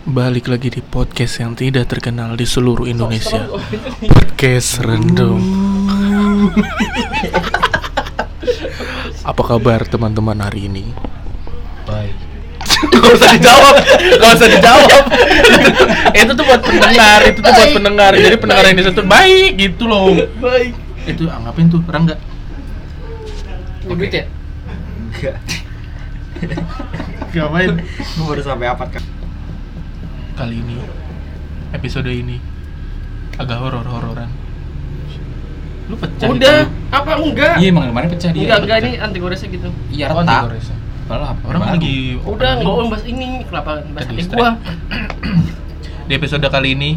Balik lagi di podcast yang tidak terkenal di seluruh Indonesia Podcast Rendong Apa kabar teman-teman hari ini? Baik. Gak usah dijawab Gak usah dijawab Itu tuh buat pendengar Itu tuh buat pendengar Jadi pendengar yang disatu baik gitu loh Baik. Itu anggapin tuh Rangga Oke. ya? Enggak. Ngapain? Lu baru sampai apa kan? Kali ini Episode ini Agak horor-hororan Lu pecah Udah, itu. apa enggak? Iya emang kemarin pecah dia. enggak, enggak ini anti goresnya gitu. Iya Oh, retak. digores ya? Padahal apa? Orang baru. lagi Udah, enggak mau bahas ini, kenapa bahas strike. gua? di episode kali ini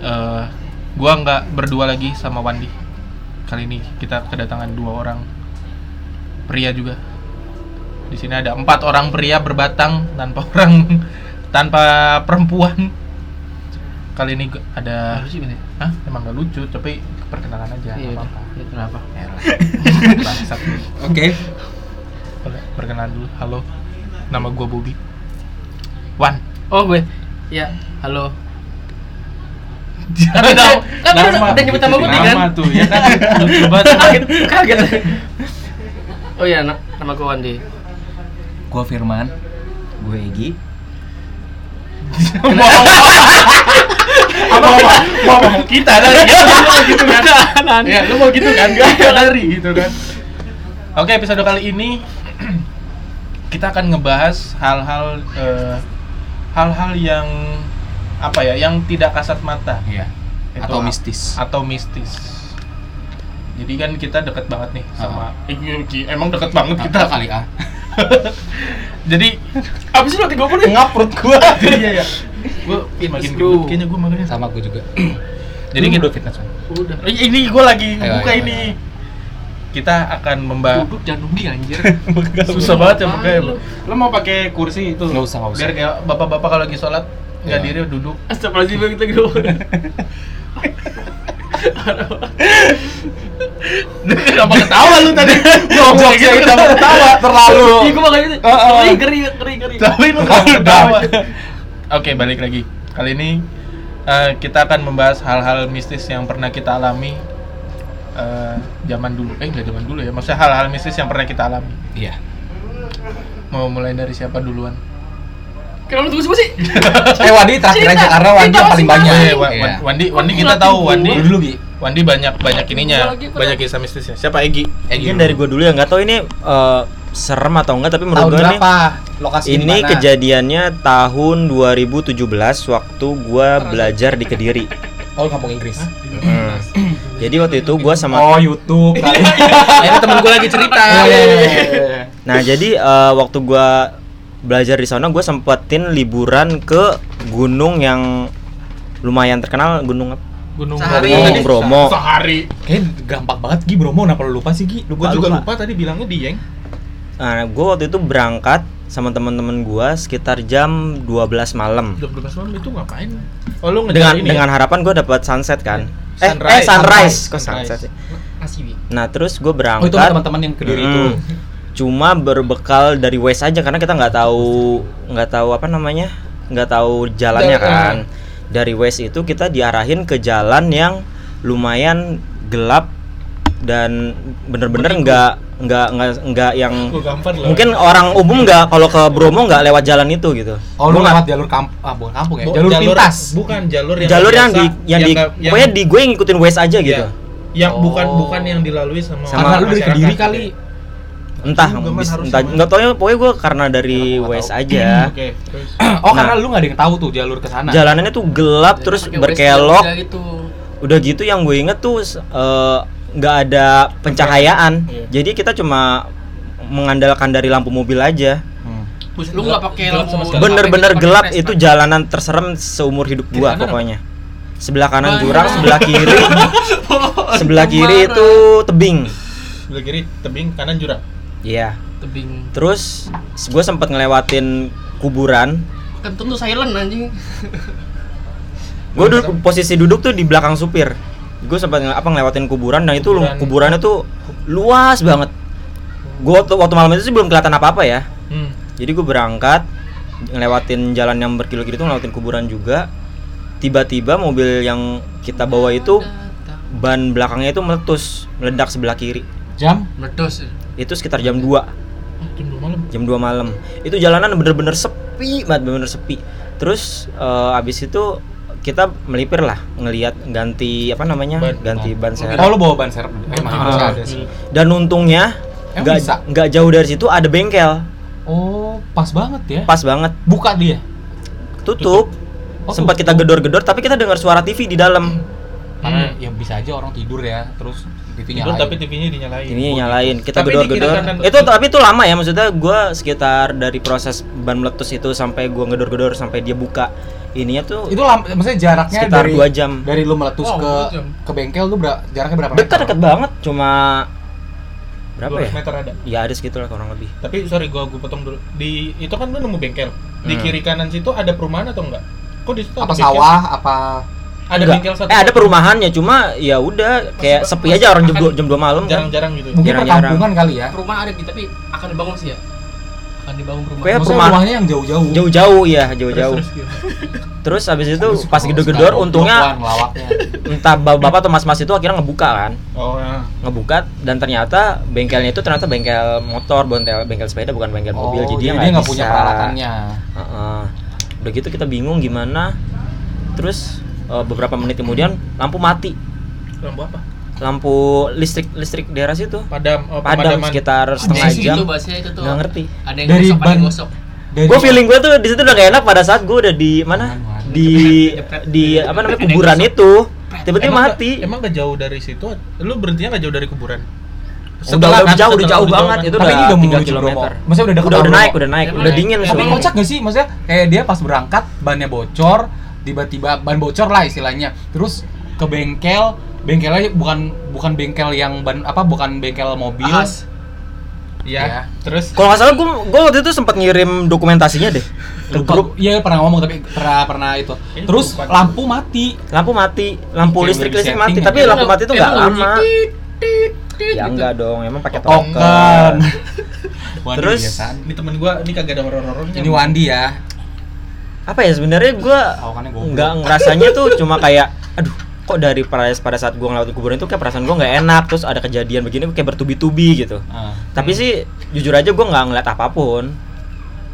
eh gua nggak berdua lagi sama Wandi kali ini kita kedatangan dua orang pria juga di sini ada empat orang pria berbatang tanpa orang tanpa perempuan kali ini ada Lucu gitu ya? Hah? emang gak lucu tapi perkenalan aja Iya, nggak apa-apa iya, kenapa? Elah. Bangsat. Oke. Boleh, perkenalan dulu halo nama gua Bobby Wan Oh, gue. Ya, halo. Jangan tahu. Kan udah- udah nyebut nama gue kan? Nama tuh ya kan lucu banget Kaget, kaget. Oh iya, na- nama gue Wandi. Gua Firman. Gue Egi. Apa apa mau ngomong kita dari ya, lu mau gitu kan. Ya lu mau gitu kan? Gak dari gitu kan. Oke episode kali ini kita akan ngebahas hal-hal eh, hal-hal yang apa ya yang tidak kasat mata. Iya. Itu Atau mistis. atau mistis. Jadi kan kita deket banget nih sama Ah. Egi emang deket banget Kita kita. kali ah. jadi Apa sih lo 30 ngaprut gua iya ya gua makin bro. gendut kayaknya gua makannya Sama gue juga. jadi kita udah fitness kan? Udah. Ini gue lagi Ayo, buka ayo, ini kita akan membahas Duduk jangan nunggi anjir. susah banget ya makanya lu? lo mau pakai kursi itu Nggak usah, nggak usah. biar kayak bapak-bapak kalau lagi sholat nggak Iya. diri duduk Astagfirullahaladzim lagi dulu. Kenapa ketawa lu tadi? Ngomong gitu. kenapa ketawa? Terlalu. Iya, gue makanya itu. Ngeri, ngeri, ngeri, ngeri. tapi lu kenapa ketawa. Oke balik lagi. Kali ini eh, kita akan membahas hal-hal mistis yang pernah kita alami eh, zaman dulu. Eh nggak zaman dulu ya. Maksudnya hal-hal mistis yang pernah kita alami. Iya. mau mulai dari siapa duluan Kenapa lu tunggu semua sih? Eh Wandi terakhir aja karena Wandi yang paling banyak. Eh, Iya. Wan- Wandi, Wandi kita tahu gua? Wandi. Lu dulu Bi. Wandi banyak banyak ininya, Gua gua banyak kisah mistisnya. Siapa Egi? Egi dari gue dulu ya nggak tahu ini eh, serem atau enggak tapi menurut Tahun gue ini berapa? Lokasi ini mana? kejadiannya tahun 2017 waktu gua belajar di Kediri. Oh, kampung Inggris. Hmm. Jadi waktu itu gua sama Oh, YouTube kali. Ini temen gue lagi cerita. Iya, iya, iya, iya. Nah, jadi eh, waktu gua belajar di sana gua sempetin liburan ke gunung yang lumayan terkenal gunung apa? Gunung Sehari. Bromo. Bromo. Sehari. Kayaknya gampang banget Gi Bromo, kenapa lu lupa sih Gi? Gue juga lupa tadi bilangnya Dieng. Nah, gua waktu itu berangkat sama teman-teman gua sekitar jam 12 malam. 12 malam itu ngapain? Oh lu ngejar Dengan ini dengan ya? harapan gua dapat sunset kan. Eh, Sunrise. eh sunrise, kok Sunrise. sunset sih? Nah, terus gue Oh, berangkat. itu sama teman-teman yang ke Kediri itu. Cuma berbekal dari Waze aja karena kita nggak tahu nggak tahu apa namanya nggak tahu jalannya Jalan. kan. Dari Waze itu kita diarahin ke jalan yang lumayan gelap dan bener-bener nggak nggak nggak nggak yang mungkin orang umum nggak kalau ke Bromo nggak lewat jalan itu gitu. Oh, lu lewat jalur kamp ah, bukan kampung ya? Bu- Jalur, pintas. Bukan jalur yang jalur yang biasa, di yang, di yang- pokoknya di gue ngikutin Waze aja Iya. gitu. Yang Oh. bukan bukan yang dilalui sama Sama- lu dari masyarakat. Kediri kali. Entah, bis- entah nggak tahu ya pokoknya gue karena dari Waze tahu? aja. Oke, terus. Oh, Nah. karena lu nggak ada yang tahu tuh jalur ke sana. Jalanannya tuh gelap terus Pakai berkelok. Waze gitu. Udah gitu yang gue inget tuh eh, nggak ada pencahayaan. Iya. Jadi kita cuma mengandalkan dari lampu mobil aja. Hmm. Lu nggak pakai lampu. sekali. Bener-bener pakai gelap itu Pak. jalanan terserem seumur hidup Kiri gua kanan pokoknya. Sebelah kanan jurang, sebelah kiri, sebelah kiri itu tebing. Sebelah kiri tebing, kanan jurang. Iya. tebing. Terus gue sempet ngelewatin kuburan. Kan tentu silent anjing. Gue duduk posisi duduk tuh di belakang supir. Gue sempat apa ngelewatin kuburan dan itu Kuburan. kuburannya tuh luas banget. Gue waktu, waktu malam itu sih belum kelihatan apa-apa ya. Hmm. Jadi gue berangkat ngelewatin jalan yang berkilo-kilo itu ngelewatin kuburan juga tiba-tiba mobil yang kita bawa itu ban belakangnya itu meletus meledak sebelah kiri Jam? Meletus. Itu sekitar jam 2 Jam 2 malam. jam 2 malam itu jalanan bener-bener sepi banget bener-bener sepi terus eh, abis itu kita melipir lah ngelihat ganti apa namanya Ban. ganti ban serep Oh, lu bawa ban serep? Emang Ah. masih ada sih. dan untungnya nggak jauh dari situ ada bengkel Oh, pas banget ya. pas banget Buka dia. tutup Oh, sempat kita tutup. gedor-gedor tapi kita dengar suara TV di dalam Karena Hmm. ya bisa aja orang tidur ya, terus TV Tidur nyalain. tapi TV-nya dinyalain. ini nyalain kita gedor-gedor itu tapi itu lama ya maksudnya gua sekitar dari proses ban meletus itu sampai gua gedor-gedor sampai dia buka ininya tuh Itu lam, maksudnya jaraknya Sekitar dari dua jam. Dari lu meletus Wow, ke jam. ke bengkel tuh ber- jaraknya berapa dekat dekat banget cuma berapa 200 ya meter ada. ya ada segitu lah kurang lebih Tapi sorry gua gua potong dulu. Di itu kan lu nemu bengkel. Di Hmm. kiri kanan situ ada perumahan atau enggak? Kok di situ Apa ada bengkel? sawah, apa Ada Enggak. bengkel satu. eh ada perumahannya cuma ya udah kayak Masih- sepi masih aja orang jam akan- 2 jam 2 malam kan Jarang-jarang gitu. mungkin Jarang-jarang. perkampungan kali ya. Perumahan ada di tapi akan dibangun sih ya. Akan dibangun rumah. Kayak Maksudnya perumahan- rumahnya yang jauh-jauh. jauh-jauh ya Terus, jauh-jauh terus gitu. terus habis itu Aduh, pas kalau gedor-gedor untungnya entah bapak atau mas-mas itu akhirnya ngebuka kan Oh, ya. ngebuka dan ternyata bengkelnya itu ternyata bengkel motor bengkel bengkel sepeda bukan bengkel mobil Oh, jadi dia dia nggak nggak punya bisa. peralatannya. Heeh. udah gitu kita bingung gimana terus eh, beberapa menit kemudian lampu mati Lampu apa? lampu listrik listrik daerah situ Padam, oh, padam pemadaman. sekitar setengah Ada jam itu bahasanya itu tuh. nggak ngerti Ada yang Dari gosok, ada yang ban- gosok. Dari gue feeling gue tuh di situ udah gak enak pada saat gue udah di mana mana. di di apa namanya kuburan itu tiba-tiba mati nggak- Emang gak jauh dari situ? Lu berhentinya gak jauh dari kuburan? udah udah kan, jauh udah setelah jauh udah banget itu Tapi udah ini udah 3 menuju kilometer Bromo. Maksudnya udah udah udah naik udah naik udah naik. dingin Tapi kocak gak sih? Maksudnya kayak dia pas berangkat bannya bocor, tiba-tiba ban bocor lah istilahnya. Terus ke bengkel, bengkelnya bukan bukan bengkel yang ban apa bukan bengkel mobil. Ahas. Iya. Ya. Terus kalau nggak salah gue gue waktu itu sempat ngirim dokumentasinya deh ke Lupa, grup Iya pernah ngomong tapi pernah pernah itu. Ini Terus lupa. lampu mati. lampu mati lampu listrik listrik mati ya. tapi Emang- lampu mati itu nggak lama tit, tit, tit ya gitu. enggak dong emang pakai Token. Terus? ini temen gua ini kagak ada horor-horornya. Ini Wandi ya. Apa ya sebenarnya gue nggak ngerasanya tuh cuma kayak aduh kok dari pada pada saat gue ngelewatin kuburan itu kayak perasaan gue nggak enak terus ada kejadian begini kayak bertubi-tubi gitu Ah. tapi sih jujur aja gue nggak ngeliat apa pun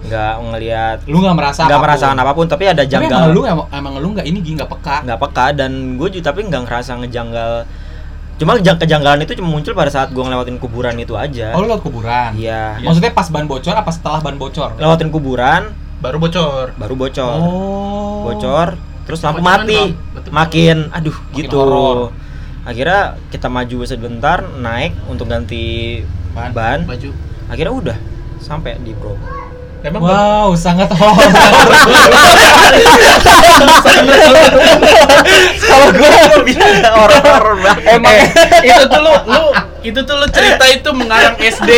nggak ngeliat Lu nggak merasa nggak merasakan apa pun tapi ada Tapi emang janggal lu emang, emang lu nggak ini nggak peka. nggak peka dan gue juga tapi nggak ngerasa ngejanggal cuma kejang- kejanggalan itu cuma muncul pada saat gue ngelewatin kuburan itu aja Oh lu lewat kuburan. iya Maksudnya pas ban bocor apa setelah ban bocor? lewatin kuburan Baru bocor. baru bocor Oh. bocor terus lampu Bocoran mati. Betul. makin aduh Makin gitu horor. akhirnya kita maju sebentar naik untuk ganti Ban. ban Baju. akhirnya udah sampai di Bromo Emang Wow, sangat horor. kalau gue bilang horor-horor banget Emang itu tuh lu, lu itu tuh lu cerita itu mengarang SD,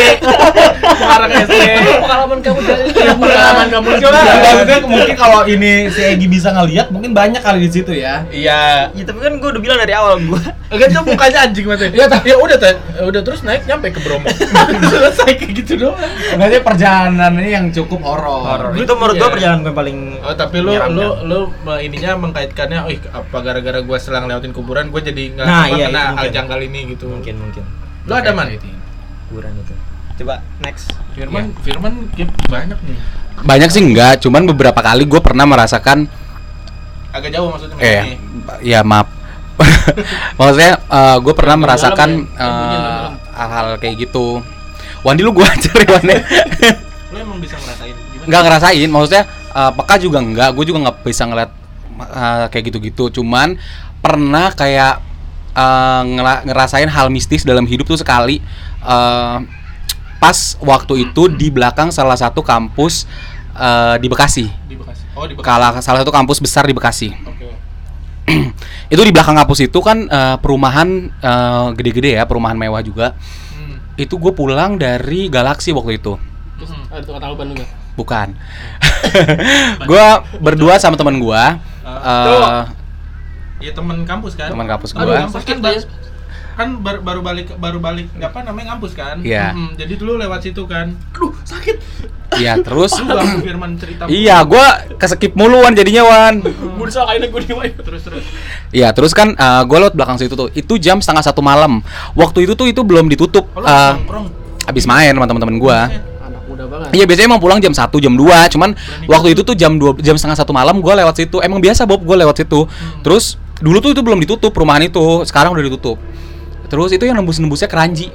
mengarang SD. Pengalaman kamu dari Iya, pengalaman kamu Coba juga. maksudnya mungkin kalau ini si Egi bisa ngelihat mungkin banyak kali di situ ya. Iya. ya tapi kan gue udah bilang dari awal gue Enggak itu mukanya anjing mati. Ya, ya udah udah terus naik nyampe ke Bromo. Selesai kayak gitu doang. Berarti perjalanan ini yang cukup horor. itu menurut gue iya. perjalanan gue paling Oh, tapi lu lu lu me- ininya mengkaitkannya, oh apa gara-gara gua selang lewatin kuburan gua jadi nggak Nah, iya, kena itu hal janggal ini gitu. mungkin mungkin Lu ada man? kuburan itu coba next Firman, Firman kayak banyak nih. Banyak sih enggak, cuman beberapa kali gue pernah merasakan Agak jauh maksudnya. eh ini. ya maaf. Maksudnya gue pernah Yang merasakan dalam ya, eh, hal-hal kayak gitu. Wandi lu gua ajar ya Wandi. Lu emang bisa ngerasain gimana? nggak ngerasain, maksudnya eh, peka juga enggak, gue juga nggak bisa ngeliat eh, kayak gitu-gitu. Cuman pernah kayak ngela- ngerasain hal mistis dalam hidup tuh sekali. eh, pas waktu itu di belakang salah satu kampus eh, di Bekasi. Di Bekasi. Oh, di Bekasi. Kala salah satu kampus besar di Bekasi. Oke. itu di belakang kampus itu kan eh, perumahan gede-gede ya, perumahan mewah juga. Hmm. Itu gue pulang dari Galaxy waktu itu. Terus ada tukang tahu Bandung ya? Bukan. gua berdua sama teman gua. Eh, Ya teman kampus kan? teman kampus gua. kampus kan banyak. kan baru, baru balik baru balik apa namanya ngampus kan Iya. Mm-mm, jadi dulu lewat situ kan aduh sakit Iya, terus lu gak Firman cerita Iya, gua keskip muluan jadinya Wan. Gue disalahin gue diwain. terus terus Iya, terus kan uh, gue lewat belakang situ tuh. Itu jam setengah satu malam. Waktu itu tuh itu belum ditutup. oh, uh, nongkrong abis main sama teman-teman gua. Banget. Iya biasanya emang pulang jam 1 jam 2 Cuman waktu itu tuh jam 2 jam setengah satu malam gue lewat situ. Emang biasa Bob gue lewat situ. Terus dulu tuh itu belum ditutup perumahan itu. Sekarang udah ditutup. Terus itu yang nembus-nembusnya keranji.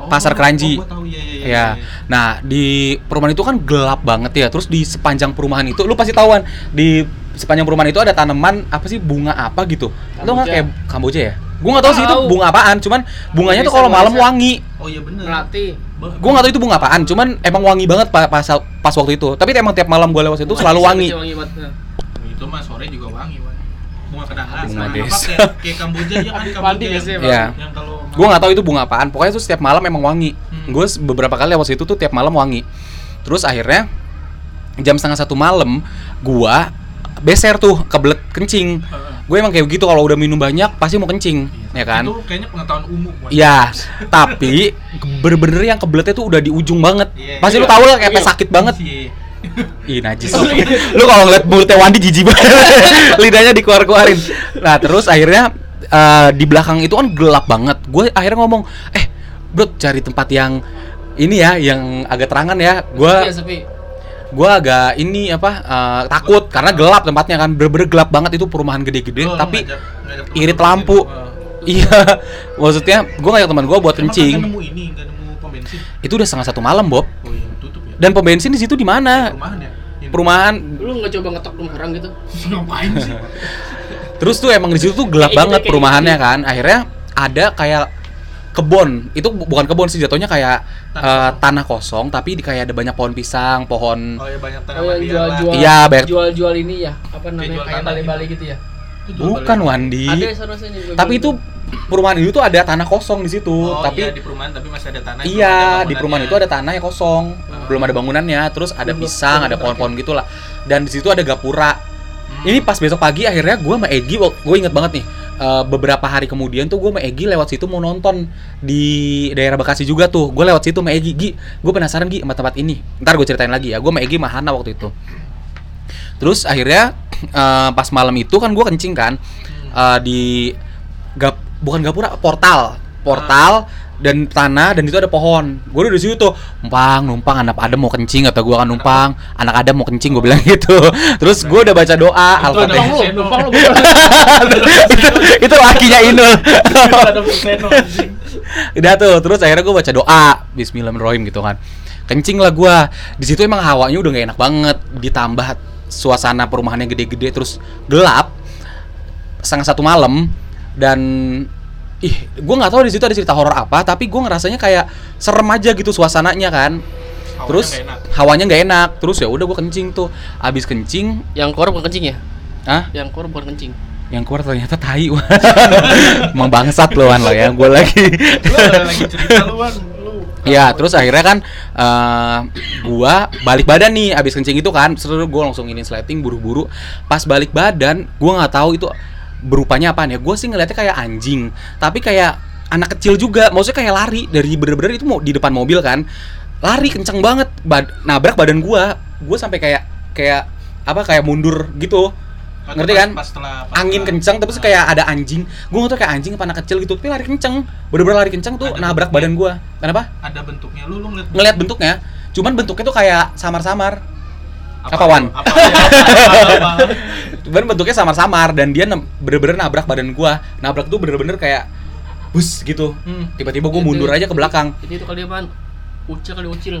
Oh, Pasar keranji. oh, tahu. Iya iya iya, Ya, nah di perumahan itu kan gelap banget ya. Terus di sepanjang perumahan itu, lu pasti tahuan di sepanjang perumahan itu ada tanaman apa sih bunga apa gitu? Lu nggak Kamboja. kayak Kamboja ya? Gue nggak tahu sih itu bunga apaan. Cuman bunganya tuh kalau malam wangi. oh iya bener Melati. Ba- Gue nggak tahu itu bunga apaan. Cuman emang wangi banget pa- pas pas waktu itu. Tapi emang tiap malam gue lewat situ selalu wangi. Wangi banget. itu mah sore juga wangi Wan. bunga kenanga Bunga sama des. apa kayak, kayak Kamboja ya kan Kamboja yang. Iya. yang kalau Gue nggak tahu itu bunga apaan. Pokoknya tuh setiap malam emang wangi. Hmm. Gue beberapa kali lewat situ tuh tiap malam wangi. Terus akhirnya jam setengah satu malam, gua beser tuh kebelet kencing. Gue emang kayak gitu kalau udah minum banyak pasti mau kencing, ya kan? itu kayaknya pengetahuan umum. Iya, tapi bener-bener yang kebeletnya tuh udah di ujung banget. Iya. Pasti lu Iya. tahu lah kayak Iya. sakit banget. Iya. Ih najis. lu kalau ngeliat mulutnya Wandi jijik banget. Lidahnya dikeluar-keluarin. Nah, terus akhirnya eh, di belakang itu kan gelap banget. Gue akhirnya ngomong, "Eh, Bro, cari tempat yang ini ya, yang agak terangan ya." Gue Iya. Gue agak ini apa eh, takut karena gelap tempatnya kan bener-bener gelap banget itu perumahan gede-gede Lu tapi ngajak- irit lampu. Heeh. iya maksudnya gue ngajak teman gue buat Emang kencing. kagak nemu ini nggak nemu pom bensin? Itu udah setengah satu malam Bob. Oh iya tutup ya? Dan pom bensin di situ di mana? Perumahan ya? Perumahan. Lu nggak coba ngetok rumah orang gitu? ngapain sih? Terus tuh emang di situ tuh gelap banget perumahannya kan. Akhirnya ada kayak kebon itu bu- bukan kebon sih jatuhnya kayak Tanah eh, tanah kosong tapi di kayak ada banyak pohon pisang pohon oh ya banyak Oh, tanaman liar lah. jual-jual. Iya, banyak- Jual-jual ini ya. Apa namanya? jual Kayak tanah bale-bale gitu. gitu ya. Itu bukan balik. Wandi Ada sana sini. tapi itu perumahan itu tuh ada tanah kosong di situ oh, tapi iya, di perumahan tapi masih ada tanah Iya, belum di ada perumahan itu ada tanah yang kosong, belum ada bangunannya, terus ada Belum- pisang, belum ada ada pohon-pohon gitulah. Dan di situ ada gapura. Hmm. Ini pas besok pagi akhirnya gue sama Egi, gue inget banget nih, eh, beberapa hari kemudian tuh gue sama Egi lewat situ mau nonton di daerah Bekasi juga tuh. Gue lewat situ sama Egi, Gi, gue penasaran Gi sama tempat ini. Ntar gue ceritain lagi ya, gue sama Egi sama Hana waktu itu. Terus akhirnya eh, pas malam itu kan gue kencing kan eh, di gap bukan gapura portal portal dan tanah dan itu ada pohon. Gue udah di situ tuh numpang numpang anak adam mau kencing atau gue akan numpang anak adam mau kencing gue bilang gitu. Terus gue udah baca doa Numpang lu, lu. itu, itu lakinya Inul. Udah tuh terus akhirnya gue baca doa Bismillahirrahmanirrahim gitu kan. Kencing lah gue di situ emang hawanya udah gak enak banget ditambah suasana perumahannya gede-gede terus gelap setengah satu malam dan ih gue nggak tahu di situ ada cerita horor apa tapi gue ngerasanya kayak serem aja gitu suasananya kan Hawanya terus nggak enak. hawanya nggak enak terus ya udah gue kencing tuh abis kencing Yang keluar bukan kencing ya? ah Yang keluar bukan kencing. yang keluar ternyata tai emang bangsat lo kan lo ya gue lagi lu ada lagi cerita lu Wan. lu Ya, terus akhirnya kan eh gua balik badan nih abis kencing itu kan, terus gua langsung ini sleting buru-buru. Pas balik badan, gua nggak tahu itu berupanya apaan ya. Gua sih ngeliatnya kayak anjing, tapi kayak anak kecil juga. Maksudnya kayak lari dari bener-bener itu mau di depan mobil kan. Lari kenceng banget, bad- nabrak badan gua. Gua sampai kayak kayak apa kayak mundur gitu. Ngerti Pas- kan? pas setelah- pas Angin setelah- kencang terus kayak ada anjing. Gua nggak tahu kayak anjing apa anak kecil gitu, tapi lari kenceng. Bener-bener lari kenceng tuh Ada nabrak badan bentuknya. gua. Kenapa? ada bentuknya lu lu ngeliat ngelihat bentuknya cuman bentuknya tuh kayak samar-samar apa, Wan? apa, apa, apa, cuman bentuknya samar-samar dan dia bener-bener nabrak badan gua. Nabrak tuh bener-bener kayak bus gitu. Hmm. tiba-tiba gua mundur aja ke belakang. Itu itu kali apaan? Ucil kali ucil.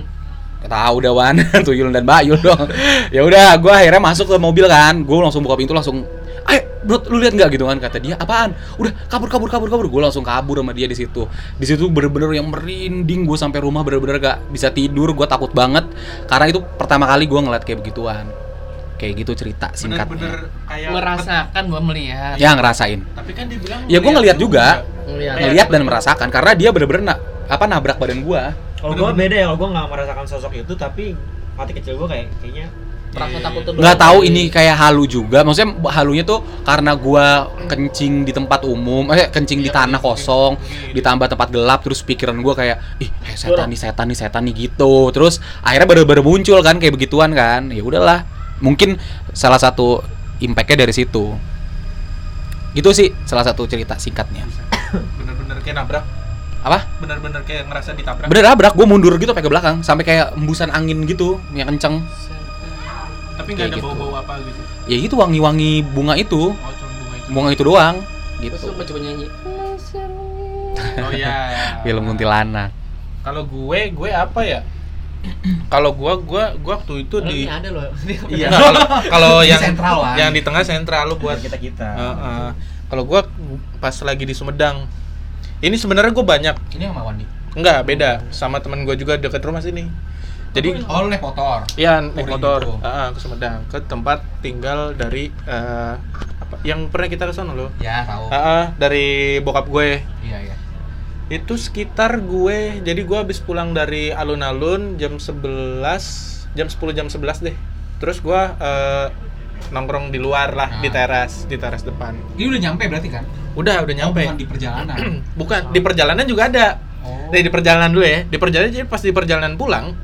Tahu udah wan. Tuyul dan bayul dong. Ya udah gua akhirnya masuk ke mobil kan. Gua langsung buka pintu langsung ayo bro lu lihat nggak? Gitu kan kata dia. Apaan? Udah kabur kabur kabur kabur. Gue langsung kabur sama dia di situ. Di situ bener-bener yang merinding. Gue sampai rumah bener-bener gak bisa tidur. Gue takut banget. Karena itu pertama kali gue ngeliat kayak begituan. Kayak gitu cerita singkatnya. Bener-bener kayak Merasakan gua melihat. ya ngerasain. Tapi kan dia bilang ya gue ngeliat juga. Ngelihat. ngeliat dan merasakan. Karena dia bener-bener na- apa nabrak badan gue Kalau gue beda ya, kalau gue nggak merasakan sosok itu, tapi mati kecil gue kayak kayaknya nggak doang. tahu ini kayak halu juga. Maksudnya halunya tuh karena gua kencing di tempat umum eh kencing di tanah kosong ditambah tempat gelap terus pikiran gua kayak ih eh, setan nih setan nih setan nih gitu. Terus akhirnya baru-baru muncul kan kayak begituan kan. Ya udahlah. Mungkin salah satu impactnya dari situ. Itu sih salah satu cerita singkatnya. Bener-bener kayak nabrak. Apa? Bener-bener kayak ngerasa ditabrak. Bener abrak gue mundur gitu sampai ke belakang. Sampai kayak embusan angin gitu yang kenceng tapi nggak ada gitu. bau-bau apa gitu? Ya itu wangi-wangi bunga itu. Oh cuma bunga itu. Bunga itu doang Terus gitu lu coba nyanyi. oh iya film kuntilanak kalau gue gue apa ya? Kalau gue gue gue waktu itu Padahal di ini ada loh. iya kalau yang sentral, Wan. yang di tengah sentral lu buat kita kita. Heeh. kalau gue pas lagi di Sumedang. Ini sebenarnya gue banyak. Ini sama Wandi? Enggak beda. Sama teman gue juga deket rumah sini jadi oh naik motor? Iya naik motor. gitu. ah, ke Sumedang. Ke tempat tinggal dari eh, apa yang pernah kita ke sana loh. Ya tahu. Ah, ah, dari bokap gue. Iya iya. Itu sekitar gue. Jadi gue habis pulang dari alun-alun jam 11 jam 10 jam 11 deh. Terus gue eh, nongkrong di luar lah di Ah. teras di teras depan. Ini udah nyampe berarti kan? Udah udah nyampe. Oh, bukan di perjalanan. Bukan di perjalanan juga ada. Oh. Nih di perjalanan dulu ya. Di perjalanan jadi pas di perjalanan pulang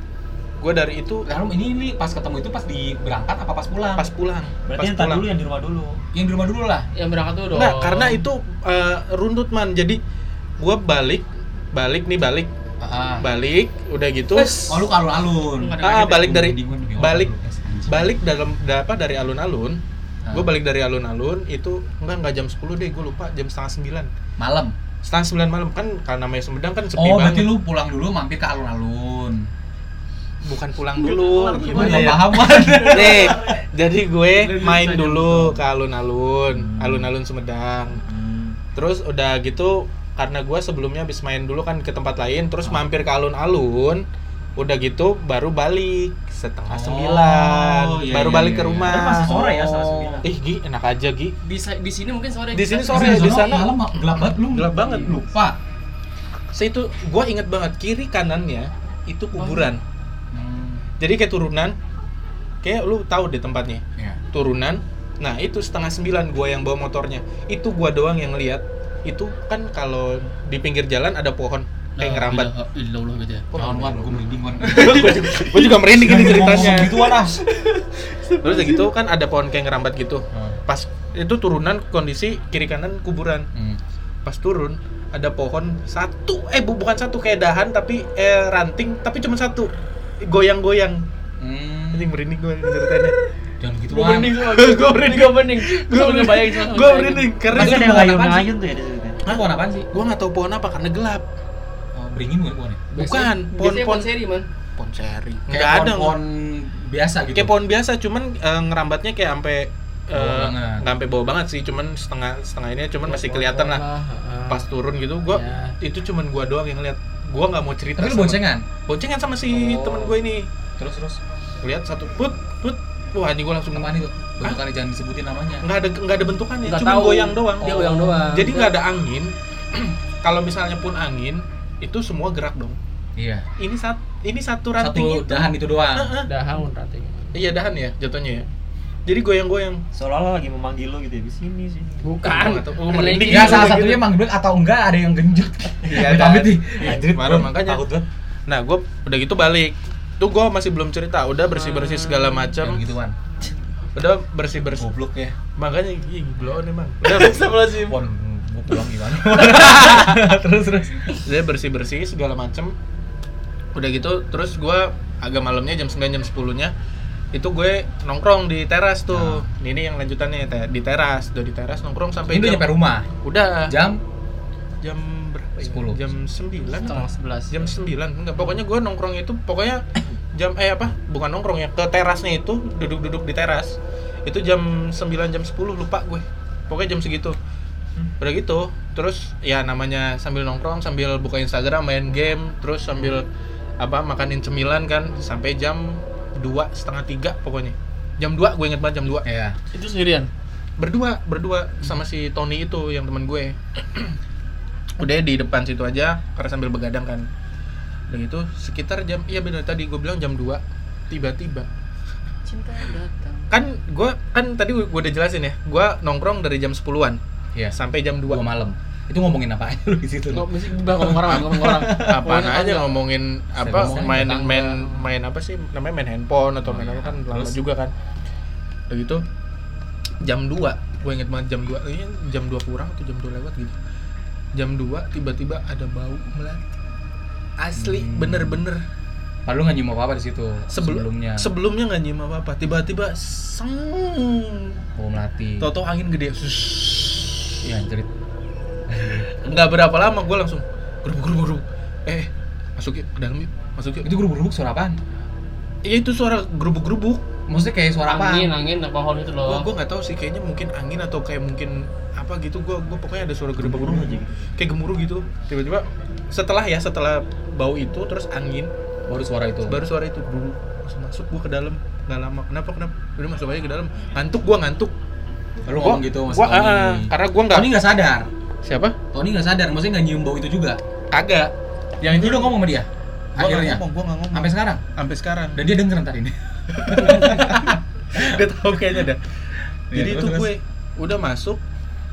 gue dari itu lalu ini ini pas ketemu itu pas di berangkat apa pas pulang? Pas pulang. Berarti pas yang pulang. dulu yang di rumah dulu. Yang di rumah dulu lah. Yang berangkat tuh dong. Enggak, karena itu eh, runtut man. Jadi gue balik balik nih balik. Ah. balik udah gitu. Oh lu alun-alun. Ah, lagi balik dari balik balik dalam da- apa dari alun-alun. Ah. gue balik dari alun-alun itu enggak enggak jam 10 deh gue lupa jam setengah sembilan. Malam? Setengah sembilan malam. Kan karena namanya Sumedang kan sepi oh berarti banget lu pulang dulu mampir ke alun-alun bukan pulang dulu gimana ya nih jadi gue main bisa dulu ke alun-alun Hmm. alun-alun Sumedang terus udah gitu karena gue sebelumnya habis main dulu kan ke tempat lain terus Ah. mampir ke alun-alun udah gitu baru balik setengah Oh, sembilan iya, baru iya, balik iya, ke iya. rumah Tapi masih sore ya, setengah sembilan. ih Gi enak aja Gi di, sa- di sini mungkin sore. Di sini sore, Di sana. malam gelap banget lu Gelap banget. lupa saya itu gue inget banget kiri kanannya itu kuburan hmm. Jadi kayak turunan kayak lu tahu deh tempatnya ya. turunan nah itu setengah sembilan gue yang bawa motornya itu gue doang yang lihat itu kan kalau di pinggir jalan ada pohon kayak ngerambat Illa Allah gitu ya. Jangan wan, gue merinding wan. gue juga merinding ini ceritanya Gitu wan ah. terus gitu kan ada pohon kayak ngerambat gitu Hmm. pas itu turunan kondisi kiri kanan kuburan Hmm. pas turun ada pohon satu eh bu- bukan satu kayak dahan tapi eh ranting tapi cuma satu goyang-goyang. Hmm. anjing merinding gue ceritanya. Jangan gitu gue merinding gue merinding. Gue merinding. Gue merinding. gue merinding. karena Pasti ada itu yang pohon ngayun tuh ya di situ. Itu pohon apaan sih? gue nggak tahu pohon apa karena gelap. Oh, beringin bukan pohonnya? bukan Biasanya- pohon biasanya pohon seri man. pohon seri. Kayak nggak ada pohon biasa gitu. kayak pohon biasa cuman eh, ngerambatnya kayak sampai eh, nggak sampai bawah banget sih cuman setengah setengah ini cuman masih kelihatan lah. pas turun gitu gua Ya. itu cuman gua doang yang lihat gua nggak mau cerita Tapi sama- boncengan. boncengan sama si Oh. temen gue ini Terus terus. lihat satu put put wah anjing gua langsung Apaan itu? Bentukannya jangan disebutin namanya. nggak ada nggak ada bentukannya Nggak cuma tahu. goyang doang Dia goyang doang. jadi nggak ada angin kalau misalnya pun angin itu semua gerak dong Iya. ini sat ini satu Satu ranting itu. dahan itu doang. Heeh. Dahan ranting. iya dahan ya jatuhnya ya jadi goyang-goyang Seolah-olah lagi memanggil lu gitu ya di sini sini. Bukan. Tahu. Oh, merinding. Ya salah Gitu. satunya manggil atau enggak ada yang genjot. Iya, nih. Iya, Anjir, baru makanya. takut banget. nah gue udah gitu balik tuh gue masih belum cerita udah bersih bersih segala macam Yang gituan. udah bersih bersih Goblok ya. makanya ih emang udah Pon gua pulang gimana? terus terus. udah bersih bersih segala macem udah gitu terus gue agak malamnya jam 9 jam 10 nya itu gue nongkrong di teras tuh. Ini yang lanjutannya te- di teras. Udah di teras nongkrong sampai Ini nyampe rumah. udah. Jam? Jam berapa ya? 10. jam 9 Setengah sebelas. jam 9 enggak pokoknya gue nongkrong itu pokoknya jam eh apa? Bukan nongkrong ya ke terasnya itu duduk-duduk di teras. Itu jam 9 jam 10 lupa gue. Pokoknya jam segitu. Udah gitu. Terus ya namanya sambil nongkrong sambil buka Instagram main game terus sambil apa makanin cemilan kan sampai jam dua setengah tiga pokoknya jam 2 gue inget banget jam 2 Iya. Itu sendirian. berdua berdua sama si Tony itu yang teman gue udah di depan situ aja karena sambil begadang kan udah gitu sekitar jam iya benar tadi gue bilang jam 2 tiba-tiba cinta datang. kan gue kan tadi gue udah jelasin ya gue nongkrong dari jam 10-an Iya. sampai jam 2 Dua malam. Itu ngomongin apa aja lu di situ? Nggak, mesti ngomong orang, ngomong orang. apaan Ngomongin aja tetangga. ngomongin apa ngomongin main tetangga. main main apa sih namanya main handphone atau Oh, main iya. apa kan lama Terus? juga kan udah gitu jam 2 gue inget banget jam 2 ini jam 2 kurang atau jam 2 lewat gitu jam 2 tiba-tiba ada bau melati asli Hmm. bener-bener Padahal lu nggak nyium apa-apa di situ Sebelum, sebelumnya. sebelumnya nggak nyium apa apa tiba-tiba seng Oh, melati. tau-tau angin gede Sus. Iya, anjir. Nggak berapa lama gue langsung gerubuk gerubuk gerubuk eh masuk yuk ke dalam yuk. Masuk yuk. Itu gerubuk-gerubuk suara apaan? iya itu suara gerubuk gerubuk Maksudnya kayak suara apa? Angin, angin, pohon itu loh. gua nggak tahu sih kayaknya mungkin angin atau kayak mungkin apa gitu. Gua gua pokoknya ada suara gerubuk gerubuk kayak gemuruh gitu. Tiba-tiba setelah ya setelah bau itu terus angin. Baru suara itu. baru suara itu gerubuk langsung masuk gua ke dalam. Nggak lama. Kenapa kenapa? Udah masuk aja ke dalam. Ngantuk gua ngantuk. Lu ngomong gitu Mas gua, ah, karena gua nggak Tony nggak sadar. Siapa Tony nggak sadar, maksudnya nggak nyium bau itu juga. kagak Yang itu udah ngomong sama dia. gua Akhirnya. ngomong gua ngomong Sampai sekarang. sampai sekarang Dan dia denger ntar ini. dia tahu kayaknya dah Iya, jadi terus, itu terus. gue udah masuk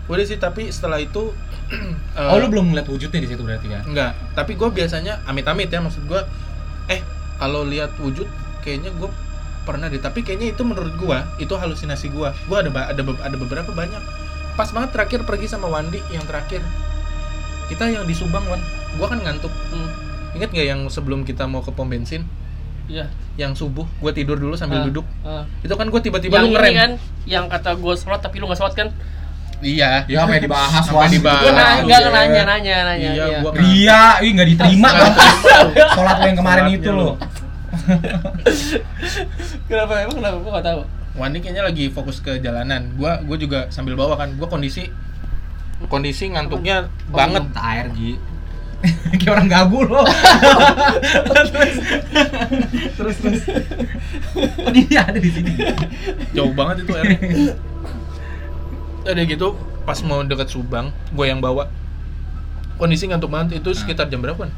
udah sih tapi setelah itu Oh, lu belum ngeliat wujudnya di situ berarti kan? enggak tapi gue biasanya amit-amit ya maksud gue eh kalau lihat wujud kayaknya gue pernah deh tapi kayaknya itu menurut gue itu halusinasi gue gue ada ada ada beberapa banyak pas banget terakhir pergi sama Wandi yang terakhir kita yang di Subang Wan gue kan ngantuk Hmm. inget nggak yang sebelum kita mau ke pom bensin Iya. yang subuh gue tidur dulu sambil Ah, duduk ah. itu kan gue tiba-tiba Yang lu ngerem kan, yang kata gue sholat tapi lu nggak sholat kan? iya Ya apa yang dibahas Sampai Wan? dibahas. Gue nanya, enggak iya. nanya, nanya, nanya. Iya, gua nggak- Ria, ih nggak diterima kan? Yang kemarin itu loh. Kenapa emang kenapa? Gue nggak tahu. Wandi kayaknya lagi fokus ke jalanan. Gua gua juga sambil bawa kan. Gua kondisi kondisi ngantuknya banget. Tak air Ji. Kayak orang gabu loh. terus terus. Oh, dia ada di sini. Jauh banget itu airnya. Ada gitu pas mau deket Subang, gue yang bawa. Kondisi ngantuk banget itu sekitar jam berapa? Wan?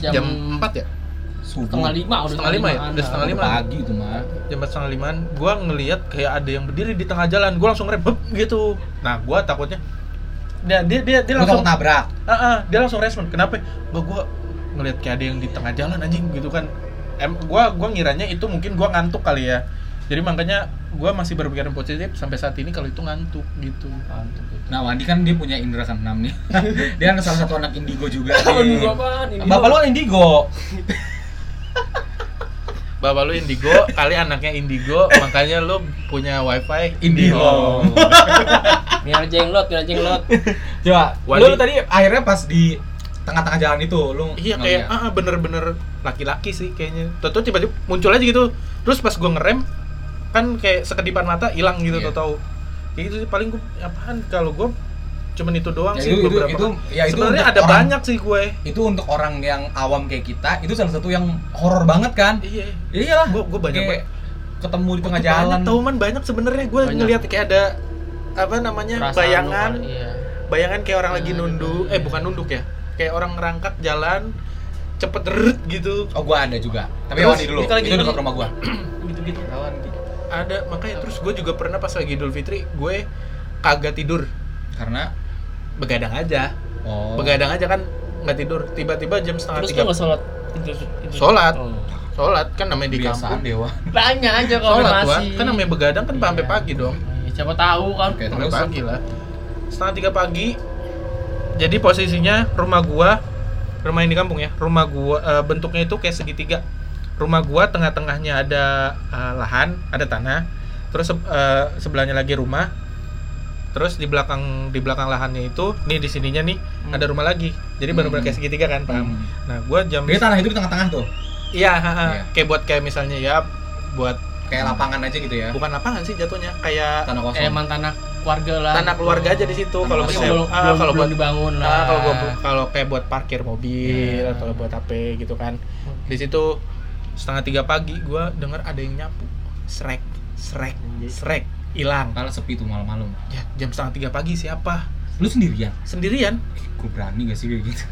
Jam, 4 ya? Setengah lima udah Setengah lima ya? Udah setengah lima. Pagi itu mah. Jam 4 setengah limaan, gue ngeliat kayak ada yang berdiri di tengah jalan. Gue langsung rem, "Bep," gitu. Nah, gue takutnya dia dia dia, dia langsung takut nabrak. Ah, ah, dia langsung respon. Kenapa? Gua gua ngelihat kayak ada yang di tengah jalan anjing gitu kan. Em, gua gua ngiranya itu mungkin gua ngantuk kali ya. Jadi makanya gua masih berpikiran positif sampai saat ini kalau itu ngantuk gitu. Ngantuk. gitu. Nah, Wandi kan dia punya indera keenam nih. dia kan salah satu anak indigo juga. Dulu apaan? Bapak lu kan indigo. Bapak lu indigo, kali anaknya indigo, makanya lu punya wifi Indigo. Biar jenglot, biar jenglot. Coba, Wandi. lu tadi akhirnya pas di tengah-tengah jalan itu lu Iya kayak ah ah, bener-bener laki-laki sih kayaknya. Tahu tiba-tiba muncul aja gitu. Terus pas gua ngerem kan kayak sekedipan mata hilang gitu Iya. tahu. Kayak gitu sih paling gua apaan kalau gua cuman itu doang Ya, sih itu- itu- beberapa. itu- ya, itu Sebenarnya ada orang- banyak sih gue. itu untuk orang yang awam kayak kita itu salah satu yang horor banget kan? Iya. iyalah. Gua- gua banyak Kayak ketemu di tengah jalan Banyak, tahu man banyak sebenarnya. Gue ngelihat kayak ada apa namanya Perasaan bayangan. lu, Iya. bayangan kayak orang lagi Iya, nunduk iya. eh bukan nunduk ya. Kayak orang ngerangkak jalan cepet deret gitu. Oh gua ada juga. Tapi Wandi dulu. itu gini- dekat rumah gua. Gitu-gitu. Ada. Makanya terus gue juga pernah pas lagi Idul Fitri gue kagak tidur. Karena begadang aja. Oh. Begadang aja kan nggak tidur. Tiba-tiba jam setengah Terus tiga. nggak sholat? Itu- itu- Sholat. Oh. sholat kan namanya di kampung. dewa Tanya aja kalau sholat masih. Kan namanya begadang kan sampai Iya. pagi dong. Iya, Siapa tahu kan. Sampai pagi lah. Setengah tiga pagi. Jadi posisinya rumah gua rumah yang di kampung ya rumah gua eh, bentuknya itu kayak segitiga. Rumah gua tengah-tengahnya ada eh, lahan ada tanah. Terus eh, sebelahnya lagi rumah terus di belakang di belakang lahannya itu nih di sininya nih Hmm. ada rumah lagi jadi benar-benar Hmm. kayak segitiga kan paham Hmm. nah gua jam Jadi tanah itu di tengah-tengah tuh iya. Iya. kayak buat kayak misalnya ya buat kayak lapangan aja gitu ya bukan lapangan sih jatuhnya kayak tanah kosong Eh, emang tanah keluarga lah. tanah keluarga aja di situ kalau misalnya belum, ah, belum, kalau belum buat dibangun lah. Ah, kalau gua kalau kayak buat parkir mobil Iya. atau buat HP gitu kan. Di situ setengah tiga pagi gua dengar ada yang nyapu. Srek, srek, srek, hilang. kalau sepi tuh malam-malam Ya, jam setengah tiga pagi siapa? lu sendirian Sendirian. gue berani gak sih kayak gitu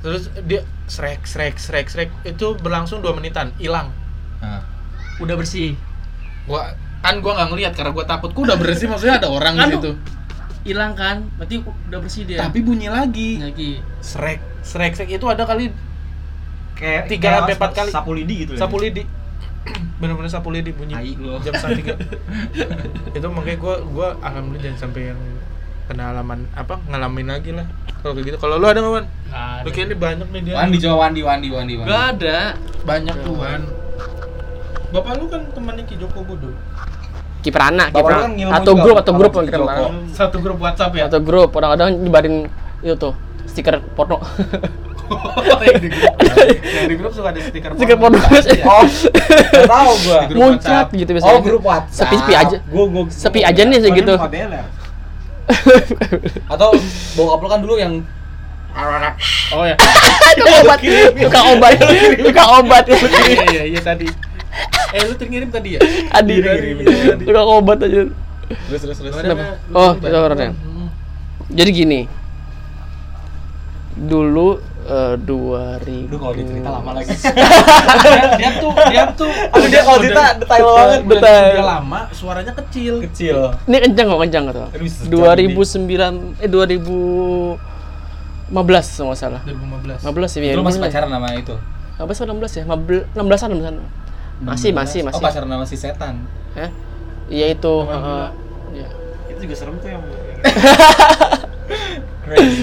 Terus dia srek, srek, srek, srek itu berlangsung dua menitan, hilang. nah, udah bersih. Gua kan gua nggak ngeliat karena gua takut. Gua udah bersih maksudnya ada orang di Kan situ. hilang kan berarti udah bersih dia Tapi bunyi lagi. lagi Srek, srek, srek itu ada kali Kayak Tiga sampai empat kali. Sapu lidi gitu ya. sapu lidi. Bener-bener sapu lidi bunyi. Lu. Jam setengah tiga. itu makanya gua gua alhamdulillah jangan sampai yang pengalaman apa ngalamin lagi lah kalau kayak gitu kalau lu ada nggak Wan? Lu kayaknya ini banyak nih dia Wandi coba Wandi Wandi Wandi Wandi. nggak ada banyak tuh Wan Bapak lu kan temannya Ki Joko Bodo kiper anak Bapak kiper lu anak. kan atau juga, grup atau grup Ki kiper Joko. anak. Satu grup WhatsApp ya? atau grup kadang-kadang nyebarin itu tuh stiker porno yang, di grup, yang di grup suka ada stiker stiker porno Oh, nggak tahu gua. Muncrat WhatsApp. gitu biasanya Oh, grup WhatsApp. sepi sepi aja Gua gua Sepi aja nih, segitu. Atau bokap lu kan dulu yang Oh ya. tukang obat tukang obat tukang obat iya iya iya tadi. Eh lu ngirim tadi ya? adi tukang obat aja terus terus terus. Oh, itu orangnya. Hmm. jadi gini dulu eh, 2000 Aduh kalau dicerita lama lagi. dia tuh dia tuh Aduh, dia kalau cerita detail banget. udah Detail. dia lama suaranya kecil Kecil. ini kencang kok kencang tuh Aduh, sejauh 2009 eh 2015 kalau nggak salah 2015 15 ya Lu masih pacaran sama itu? 15 atau 16 ya 16 16-an 16-an masih masih Oh, masih pacaran sama si setan. ya iya itu heeh. Iya. Itu juga serem tuh yang terus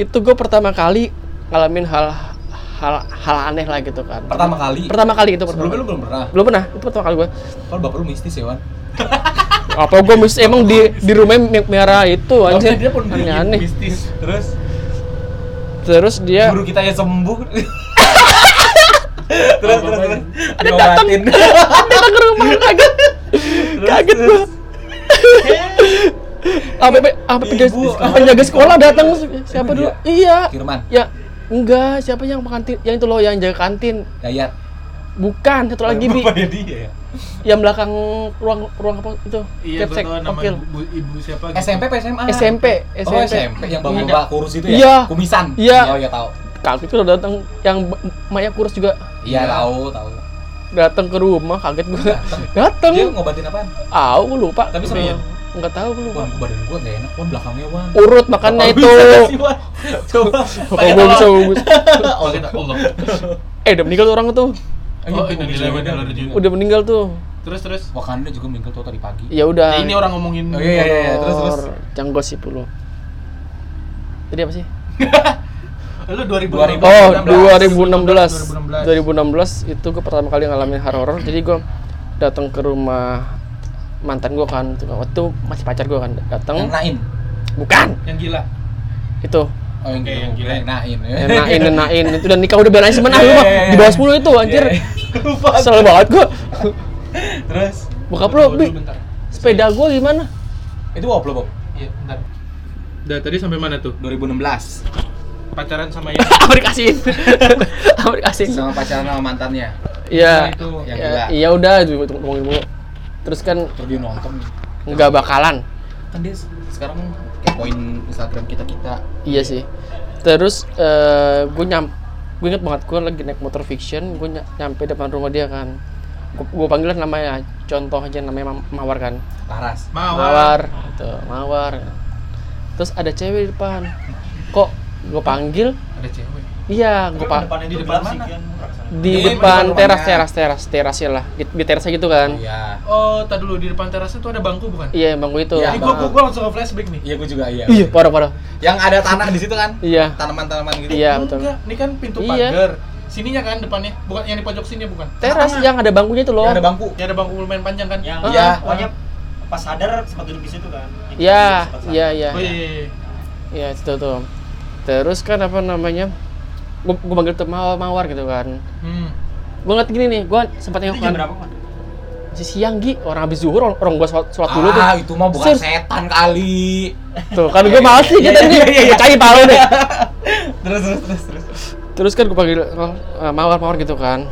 itu gue pertama kali ngalamin hal hal hal aneh lah gitu kan. Pertama kali. pertama kali itu pertama Sebelumnya lu belum pernah. belum pernah itu pertama kali gue Kalau bapak lu mistis ya, Wan. apa gue mesti emang di di rumah me- merah itu anjir dia pun aneh aneh mistis. Terus? Terus dia guru kita yang sembuh. terus terus terus. ada datang. Datang ke rumah. Kaget. Kaget gue apa apa penjaga apa penjaga sekolah datang siapa dulu iya Firman, ya enggak siapa yang kantin yang itu loh yang jaga kantin Dayat. bukan satu lagi bi ya. yang belakang ruang ruang apa itu iya Kepsek, tahu nama ibu, ibu siapa gitu. SMP apa SMA? SMP Oh, SMP yang bapak-bapak kurus itu ya? Iya. Kumisan. Iya. Oh, iya tahu. kaget tuh datang yang Maya kurus juga Iya, tahu, tahu. datang ke rumah kaget gue Datang. Dia ngobatin apaan? Gue lupa Tapi sama Iya. nggak tahu lupa Wan, badan gua gak enak, Wan, belakangnya, Wan. urut makannya Bapak itu bisa sih? Coba. Bapak bagus bagus oh kita Allah eh udah meninggal tuh orang tuh oh ini juga udah meninggal tuh terus terus Wakanda juga meninggal tuh tadi pagi. ya udah Nah, ini orang ngomongin Oh, iya, iya, iya. Terus, terus. yang gosip dulu jadi apa sih lu 2000 Oh, 2016 2016. 2016 itu gue pertama kali ngalamin horor. Jadi gue datang ke rumah mantan gue kan, waktu masih pacar gue kan datang. Yang Nain. Bukan, yang gila itu. Oh, yang gila. yang gila. Yang Nain. Enain, enain itu dan nikah udah beres mana lu mah Iya, iya, di bawah iya. 10 itu anjir. Iya, Lupa. Kesel banget gue. Terus Bokap lu, Bi, bentar sepeda gue gimana? itu Bob lo, Bob. iya bentar Udah tadi sampai mana tuh? 2016 Pacaran sama yang Amerika Asing. Amerika Asing. sama pacaran sama mantannya. Iya. itu Yang Ya, gila. iya udah ngomongin dulu. Terus kan Terus dia nonton. nggak bakalan. Kan dia sekarang kepoin Instagram kita-kita. Iya sih. Terus eh gue nyam, gue inget banget gue lagi naik motor fiction, gue nyampe depan rumah dia kan. Gue panggil namanya, contoh aja namanya Ma- Mawar kan. Laras. mawar gitu, Mawar. Terus ada cewek di depan. Kok gue panggil? ada cewek Iya, gue pak depannya Di depan mana? kan, di Di depan teras, rumahnya. teras, teras, terasnya lah. Di, di terasnya gitu kan. Iya. oh tak dulu di depan teras itu ada bangku bukan Iya, bang gue itu. Iya, gua, gua langsung ke flashback nih Iya, gua juga iya. Iya, parah parah. Yang ada tanah di situ kan? Iya. Tanaman-tanaman gitu. Iya, betul. Enggak, ini kan pintu Iya. pagar sininya kan depannya bukan yang di pojok sini bukan Teras yang ada bangkunya itu loh. Yang ada bangku. yang ada bangku lumayan panjang kan Yang Iya. pokoknya pas sadar sempat duduk di situ kan. Iya, iya, iya. oh iya, iya, iya. Iya itu tuh. Terus kan apa namanya? Gue gue panggil tuh mawar, mawar gitu kan. hmm. Gue ngeliat gini nih, gue sempat nengok kan. berapa? Masih siang Gi, orang habis zuhur, orang, orang gue sholat, sholat dulu tuh. Ah, itu mah bukan Serius. setan kali. Tuh kan gue males nih kita Iya, nih, iya, iya, iya. percaya palu deh. Terus terus terus terus. Terus kan gue panggil oh, eh, mawar, mawar gitu kan.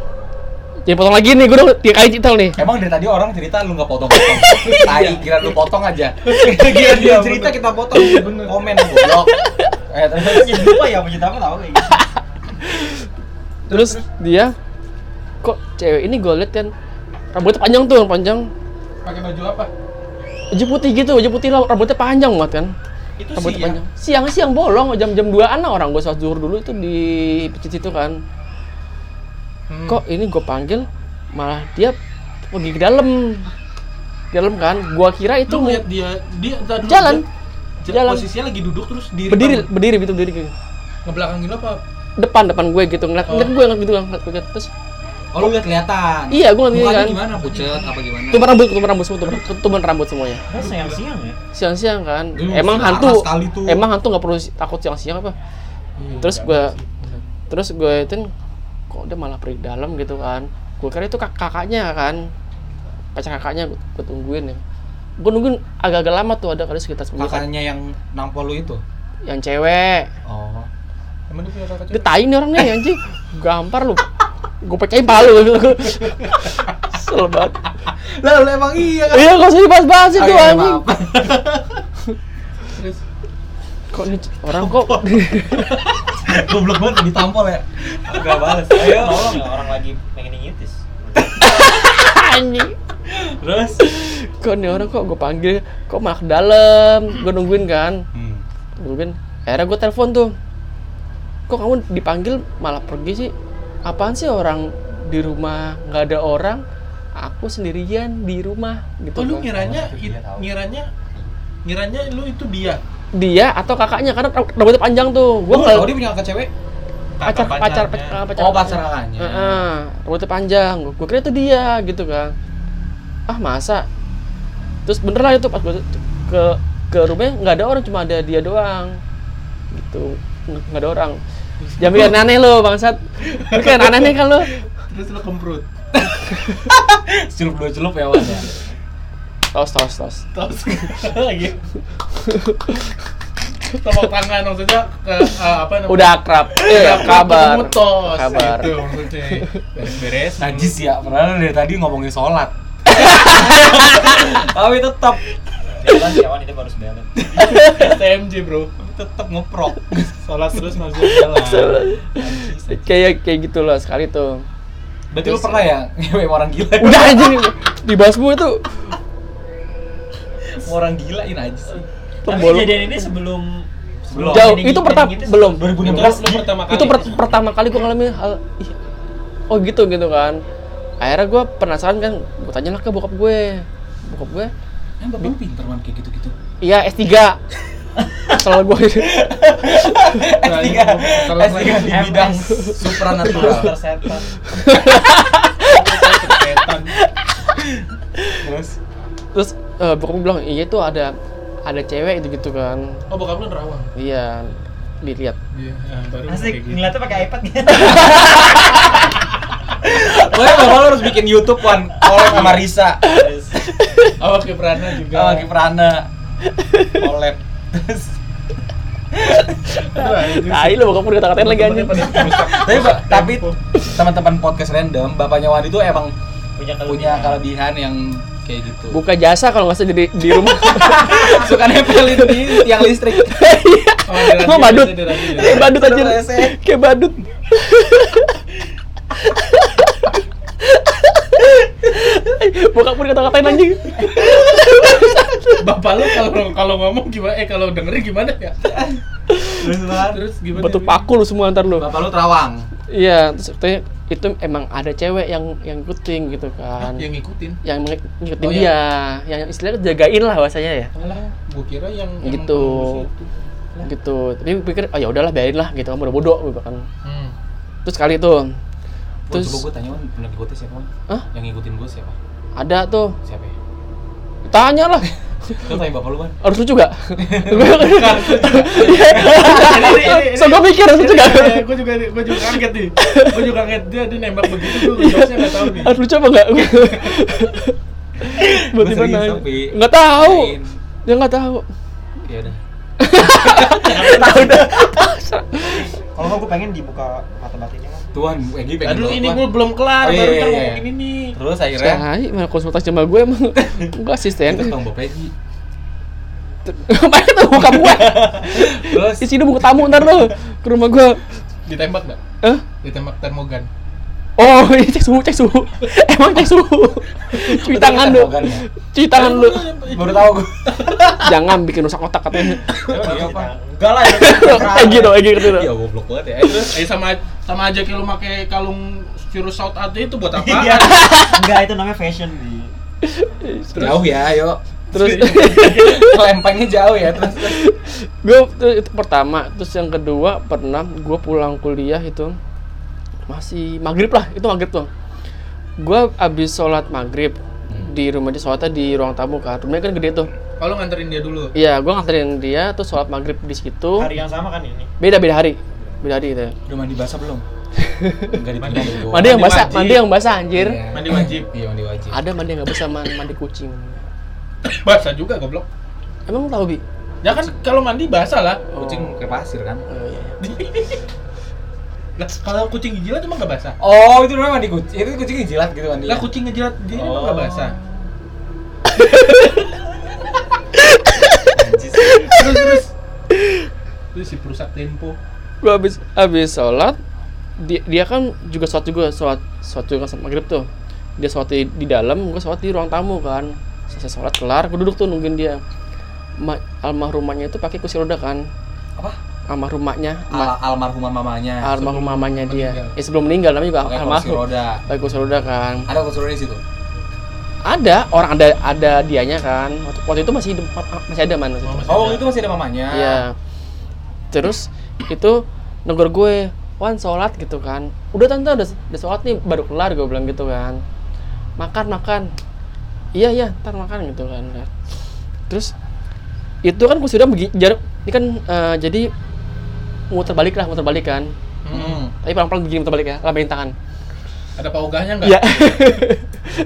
Jadi potong lagi nih, gue udah tiga kali cital nih. Emang dari tadi orang cerita lu nggak potong-potong. Tai, kira lu potong aja. Kira Iya, dia cerita kita potong. Komen goblok. Eh, terus lupa ya mau cerita apa tahu kayak gitu. Terus dia kok cewek ini gue liat kan rambutnya panjang tuh panjang Pakai baju apa? baju putih gitu baju putih lah rambutnya panjang banget kan Itu rambutnya siang. panjang siang siang bolong jam jam 2an lah orang gue sholat zuhur dulu itu di pecit itu kan Hmm. kok ini gue panggil malah dia pergi ke dalam dalam kan gua kira itu Lu ngeliat dia dia dulu, Jalan. dia- Jalan. Posisinya lagi duduk terus diri berdiri berdiri gitu berdiri gitu. ngebelakangin apa? Depan depan gue gitu ngeliat Oh. ngeliat gue ngeliat gitu kan ngeliat gue terus Oh lu lihat kelihatan. iya gue ngeliat Mukanya kan gimana? Pucet apa gimana? tumbang rambut tumbang rambut semua tumbang rambut semuanya Kan siang-siang ya. siang-siang kan Lu emang hantu tuh. emang hantu nggak perlu takut siang-siang apa terus gue terus gue itu kok dia malah pergi dalam gitu kan gue kira itu kak kakaknya kan pacar kakaknya gue, gue tungguin ya gue nungguin agak-agak lama tuh ada kali sekitar 10 menit Kakaknya yang nampol lu itu. yang cewek Oh. Emang dia punya kakak dia cewek? tai nih orang nih anjing gampar lu gue pecahin palu Kesel banget Lah lu emang iya kan? iya gak usah dibahas-bahas itu Oh, iya, anjing maaf. Terus kok nih orang kok Goblok banget ditampol ya. Enggak balas. Ayo nolong ya orang lagi pengen ngitis. anjing Terus kok nih orang kok gue panggil kok malah ke dalam gue nungguin kan hmm. nungguin akhirnya gue telepon tuh kok kamu dipanggil malah pergi sih? Apaan sih orang di rumah? Nggak ada orang? Aku sendirian di rumah gitu Oh, lu ngiranya Oh, it- ngiranya ngiranya lu itu dia. dia atau kakaknya? Karena rambutnya panjang tuh. Gue Gua nggak tahu dia punya kakak cewek. pacar Kakak pacar pacar pacar Oh, pacar kakaknya. Heeh, rambutnya panjang. Gue kira itu dia gitu kan. Ah masa? Terus bener lah itu pas gue ke ke rumahnya nggak ada orang cuma ada dia doang. Gitu. Nggak ada orang jangan bikin aneh lo bangsat bikin aneh nih kan lo Terus lu kemprut. Celup dua celup ya Wan. ya? tos tos tos Tos lagi. Tepuk tangan maksudnya ke eh, apa namanya? udah akrab eh Udah kabar tos. kabar Itu maksudnya. Beres-beres. Najis ya, padahal dari tadi ngomongin sholat. Tapi tetap Dia kan kawan itu baru sebelan. TMJ, Bro. Tetap ngeprok. Sholat terus masuk jalan. kayak kayak gitu loh sekali tuh Berarti lu pernah ya ngewe orang gila? udah aja dibahas gue tuh orang gila ini aja sih. Tapi kejadian ini sebelum Belum. jauh Ini- itu pertama gitu. belum 2016 Itu lu pertama kali. itu per- pertama kali gue ngalamin hal ih, oh gitu gitu kan akhirnya gue penasaran kan gue tanya lah ke bokap gue bokap gue Yang bapak pinter man kayak gitu-gitu. iya S3 Salah gue S3, S3 di bidang supranatural. Terus terus eh, bokap gue bilang iya itu ada ada cewek itu gitu kan Oh, bokap lu nerawang. iya dilihat Iya, baru Asik gitu. ngeliatnya pakai iPad gitu. Pokoknya bapak lu harus bikin YouTube Wan, collab sama Risa. Terus, Oh, Ki Prana juga. Sama Kiprana. Collab. Anjing. tai lo bokap gue kata-katain lagi anjing. tapi tapi teman-teman podcast random, bapaknya Wan itu emang punya punya kelebihan. yang kayak gitu. buka jasa kalau nggak salah di di rumah. Suka nempelin di tiang listrik. Oh, radio, Emang badut. kayak badut aja kayak badut. Bokap gue kata-katain anjing Bapak lu kalau kalau ngomong gimana? Eh kalau dengerin gimana ya? Terus gimana? betul paku lu semua ntar lu bapak lu terawang. iya terus katanya itu emang ada cewek yang yang ngikutin gitu Hah, kan yang ngikutin. yang ngikutin Oh, dia yang istilahnya jagain lah bahasanya ya Alah, gua kira yang emang Gitu. situ. gitu tapi gue pikir oh ya udahlah biarin lah gitu kamu udah bodoh gitu kan Hmm. terus kali itu Terus coba gue tanya Wan, yang ngikutin siapa? Hah? Yang ngikutin gue siapa? ada tuh Siapa ya? tanya lah Lu tanya bapak lu Wan. harus lucu gak? So gue mikir harus lucu gak? Gua juga gua juga kaget nih. Gua juga kaget dia dia nembak begitu gua jawabnya enggak tahu nih. harus lucu apa gak? Buat Gua di mana? serius, tapi Nggak tahu. Dia nggak tahu. Ya udah. Tahu dah. Kalau nggak gue pengen dibuka mata batinnya Tuan, Egi pengen Aduh ini gua belum kelar Oh, iya, baru iya, kan iya. ngomongin ini. Terus akhirnya Sekali mana konsultasi sama gue emang gue asisten. itu tentang Bapak Egi. Ngapain tuh buka gue? Terus Di sini buka tamu ntar lo ke rumah gue. Ditembak enggak? Hah? Ditembak termogan. Oh, ini cek suhu, cek suhu. Emang cek suhu. Cuci tangan lu. Ya? Cuci tangan lu. Baru tahu gue. Jangan bikin rusak otak katanya. Enggak lah, itu kan Eh gitu, eh gitu. Iya goblok banget ya. Terus eh sama sama aja kayak lu pakai kalung virus South Ade itu buat apa? Iya. Enggak, itu namanya fashion di. Jauh ya, yuk. Terus Lempengnya jauh ya, terus. gue itu pertama, terus yang kedua pernah gue pulang kuliah itu masih maghrib lah, itu maghrib tuh. Gue abis sholat maghrib di rumah dia sholatnya di ruang tamu kan, rumahnya kan gede tuh. Kalau nganterin dia dulu. Iya, gue nganterin dia tuh sholat maghrib di situ. Hari yang sama kan ini. Beda beda hari, beda hari gitu. Udah mandi basah belum? Enggak di Mandi. mandi. Yang basah, wajib. mandi yang basah anjir. Mandi wajib. Iya, mandi wajib. Ada mandi yang nggak basah, man- mandi kucing. Basah juga goblok. Emang tahu bi? Ya kan kalau mandi basah lah. Kucing kayak pasir kan? Oh, iya. Lah kalau kucing jilat emang nggak basah? Oh, itu namanya mandi kucing. Itu kucing jilat gitu mandi. Lah kucing ngejilat dia emang Oh. basah. Anjis. Terus terus. Itu si perusak tempo. Gue habis habis sholat, dia, dia kan juga sholat juga sholat sholat juga sama maghrib tuh. Dia sholat di, di dalam, gue sholat di ruang tamu kan. Selesai sholat kelar, gue duduk tuh nungguin dia. Ma, almarhumahnya itu pakai kursi roda kan. Apa? Almarhumahnya, Al ma, almarhumah mamanya. almarhum mamanya dia. meninggal. Ya sebelum meninggal namanya juga Pakai kursi roda. Pakai kursi roda kan. Ada kursi roda di situ. Ada orang ada ada dianya kan. Waktu, waktu itu masih hidup- masih ada man. waktu itu. Oh, Oh, itu masih ada mamanya. Iya. Terus itu negor gue, Wan sholat gitu kan. Udah tante udah, udah sholat nih baru kelar gue bilang gitu kan. Makan makan. Iya iya, ntar makan gitu kan. Terus itu kan gue sudah jarak ini kan eh, jadi muter balik lah muter balik kan. Hmm. Tapi pelan pelan begini muter balik ya, lambain tangan. Ada paugahnya nggak? Iya.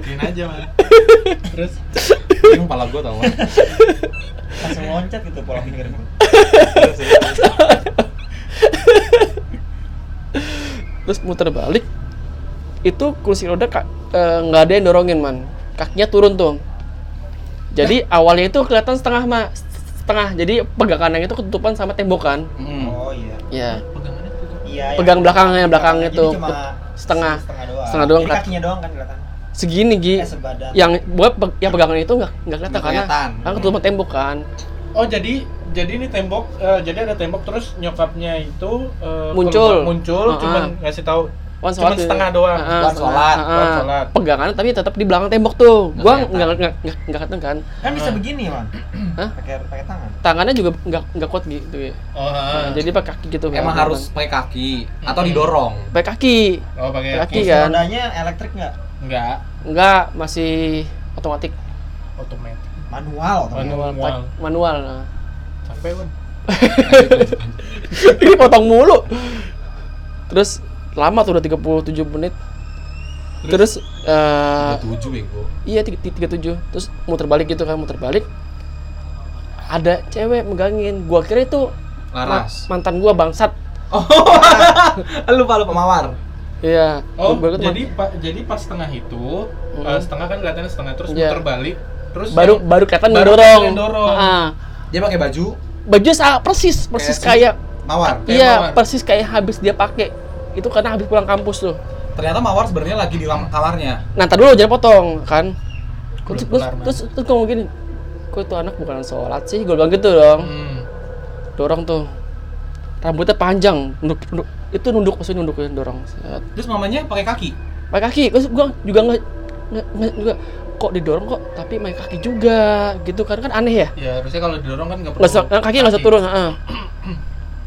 Bikin aja mah. Terus Ini kepala gua tau. Langsung loncat gitu pola pikir gue. Terus muter balik itu kursi roda ka- eh, nggak ada yang dorongin man kakinya turun tuh jadi awalnya itu kelihatan setengah mah setengah jadi pegangannya itu ketutupan sama tembok kan Hmm. Oh iya. ya pegangannya tuh. Iya. Pegang yang- belakangnya, tuh. cuma Setengah. setengah doang. Setengah doang Jadi kakinya doang kan kelihatan. segini gi Eh sebadan. yang buat pe- yang pegangan itu nggak nggak kelihatan karena kelihatan. kan ketutupan tembok kan Oh jadi jadi ini tembok eh, jadi ada tembok terus nyokapnya itu eh, Muncul. keluar- muncul Ah, cuman ah. ngasih tahu Wan cuman sholat tuh. setengah doang. Wan setengah. sholat, Wan ah. sholat. pegangannya tapi tetap di belakang tembok tuh Nggak gua nggak nggak nggak nggak kan Kan bisa begini, Man. Hah? Pakai pakai tangan. tangannya juga nggak nggak kuat gitu ya Oh, ah. Nah, jadi pakai kaki gitu Emang kan. harus pakai kaki atau didorong. pakai kaki oh pakai Kaki. kaki. Kan? rodanya elektrik nggak? Enggak, Enggak, masih otomatis. otomatis. Manual Manual. Manual. Manual. nah. Capek kan? Ini potong mulu. Terus lama tuh udah 37 menit. Terus eh tujuh bego. iya tiga- tiga- 37. Terus muter balik gitu kan, muter balik. Ada cewek megangin. Gua kira itu ma- Laras. mantan gua bangsat. lupa lupa mawar. Iya. Oh, Gua- gua kira jadi pa, jadi pas setengah itu, Mhm. eh, setengah kan kelihatannya setengah terus Iya. muter balik, terus baru yang- baru kelihatan baru ngedorong. kelihatan yang dorong. Ah. Dia pakai baju Baju sa- persis, persis Kayak kayak mawar. Kayak Iya, mawar. persis kayak habis dia pakai. Itu karena habis pulang kampus tuh. Ternyata mawar sebenarnya lagi di kamarnya. Nah, ntar dulu jangan potong, kan? Terus, terus, terus, terus ngomong gini, kok itu anak bukan sholat sih? Gue bilang gitu dong. Hmm. Dorong tuh. Rambutnya panjang, nunduk, nunduk. itu nunduk maksudnya nunduk dorong. Set. Terus mamanya pakai kaki. Pakai kaki, terus gue juga nggak- nggak- juga kok didorong kok, tapi pakai kaki juga, gitu kan? Kan aneh ya? Ya harusnya kalau didorong kan nggak perlu. Nggak usah, kaki nggak usah turun, heeh.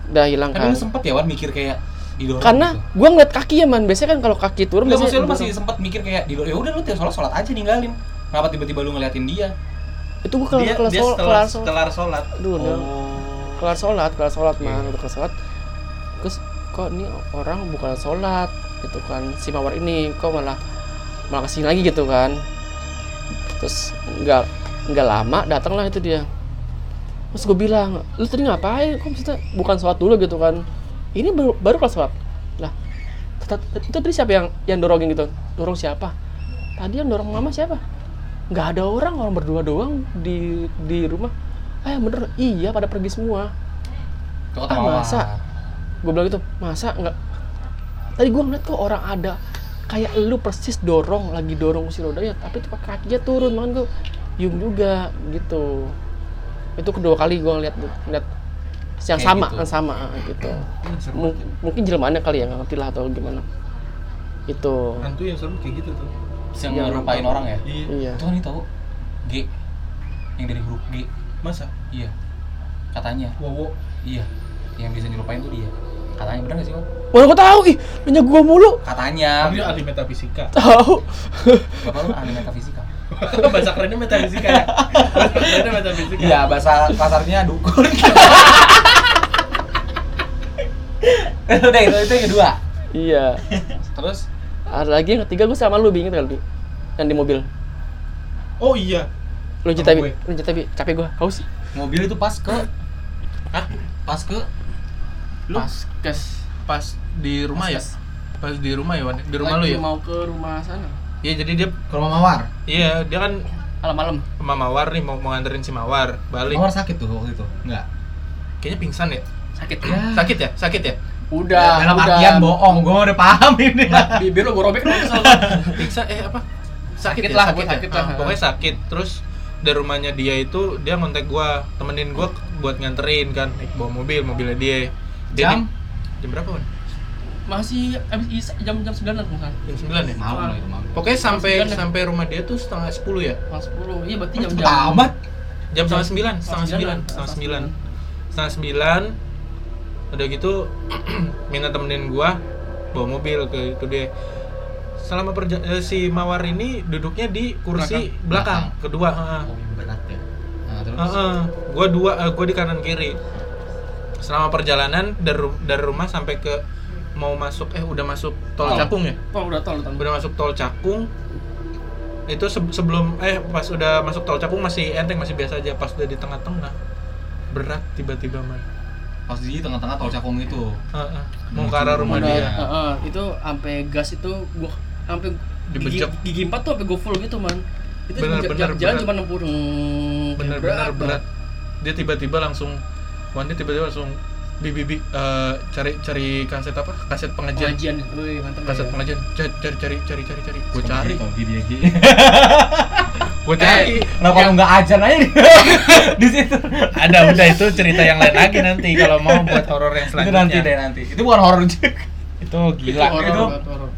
Udah hilang kan? lu sempet ya Wan mikir kayak didorong. Karena gitu. gue ngeliat kaki ya man, biasanya kan kalau kaki turun biasanya maksudnya lu masih sempet mikir kayak didorong. Ya udah lu tiap sholat sholat aja ninggalin. Kenapa tiba-tiba lu ngeliatin dia? itu gue kelar kelar sholat, kelar sholat. kelar sholat. Udah. Oh. kelar sholat, kelar sholat man, udah kelar sholat. Terus kok ini orang bukan sholat gitu kan si mawar ini kok malah malah ke sini lagi gitu kan. Terus nggak nggak lama datanglah itu dia. Terus gue bilang, lu tadi ngapain? Kok maksudnya bukan sholat dulu gitu kan? Ini baru baru kelar sholat. Lah, itu tadi siapa yang yang dorongin gitu? Dorong siapa? Tadi yang dorong mama siapa? Nggak ada orang, orang berdua doang di di rumah. Eh bener, iya pada pergi semua. Kata Ah, masa? gue bilang gitu masa nggak tadi gue ngeliat kok orang ada kayak lu persis dorong lagi dorong kursi roda ya tapi tuh kakinya turun. Man gue yung juga gitu. Itu kedua kali gue ngeliat ngeliat yang Kayak sama gitu. yang sama gitu. M- mungkin jelmaannya kali ya nggak ngerti lah atau gimana. Itu hantu yang serem kayak gitu tuh. Yang Yang ngerupain orang ya? Iya. Iya. Itu kan itu tahu G. Yang dari huruf G. Masa? Iya. Katanya. Wowo. Iya. Yang bisa nyerupain tuh dia. Katanya bener gak sih om Wah, gue tahu. Ih nanya gua mulu. Katanya. Dia ahli metafisika. Tahu. Bapak lu ahli metafisika? Bahasa kerennya metafisika ya? Bahasa kerennya metafisika. Iya bahasa kasarnya dukun. Udah itu itu yang kedua. Iya. Terus? Ada lagi yang ketiga gue sama lu bingung kali Bi. yang di mobil. Oh iya. Lu cerita bi lu cerita bi capek gue haus. Mobil itu pas ke. Hah? pas ke. Lu? Pas kes pas di rumah ya? Pas di rumah ya Wan? Di rumah lu ya? mau ke rumah sana. Iya jadi dia ke rumah mawar? Iya dia kan malam-malam. sama Mawar nih mau, mau nganterin si Mawar balik. Mawar sakit tuh waktu itu? Enggak kayaknya pingsan ya? Sakit. Sakit ya? Sakit ya? Udah dalam udah. artian bohong gua udah paham ini. Bibir lu gue robek dong kesel pingsan eh apa? Sakit, Sakit ya, lah, sakit, ya? sakit Ah, lah. pokoknya sakit. Terus dari rumahnya dia itu dia ngontek gua temenin gua buat nganterin kan. Naik bawa mobil mobilnya dia. Dia Jam? Jam berapa kan masih abis is jam jam sembilan kan jam sembilan ya? Malam lah itu malam pokoknya sampai ya? sampai rumah dia tuh setengah sepuluh ya? Jam sepuluh. Iya berarti jam jam amat. Jam setengah sembilan setengah Setengah sembilan setengah setengah sembilan. setengah sembilan udah gitu minta temenin gua bawa mobil ke itu dia. Selama perja eh, si mawar ini duduknya di kursi belakang, Belakang. kedua heeh. oh berat ya. Nah, terus? Heeh. gua dua eh, gua di kanan kiri selama perjalanan dari dari rumah sampai ke mau masuk eh udah masuk tol Tol. Cakung ya? Oh udah tahu udah masuk tol Cakung. Itu se- sebelum eh pas udah masuk tol Cakung masih enteng masih biasa aja. Pas udah di tengah-tengah berat tiba-tiba man pas di tengah-tengah tol cakung itu. Heeh. mau ke arah rumah dia. itu sampai gas itu gua sampai gigi, Dibejek. gigi empat tuh sampai gue full gitu man. Itu Bener, bener, ja- jalan berat. cuma enam puluh bener-bener berat. Dia tiba-tiba langsung Wandi tiba-tiba langsung bibi bi eh, cari cari kaset apa? Kaset pengajian. Pengajian lah kaset ya. pengajian. Cari cari cari cari cari cari. Gue cari. Gue cari. Kenapa lu nggak ajan aja? Di, di situ. Ada udah itu cerita yang lain lagi nanti kalau mau buat horor yang itu selanjutnya. nanti deh nanti. Itu bukan horor juga. Itu itu gila itu itu horor.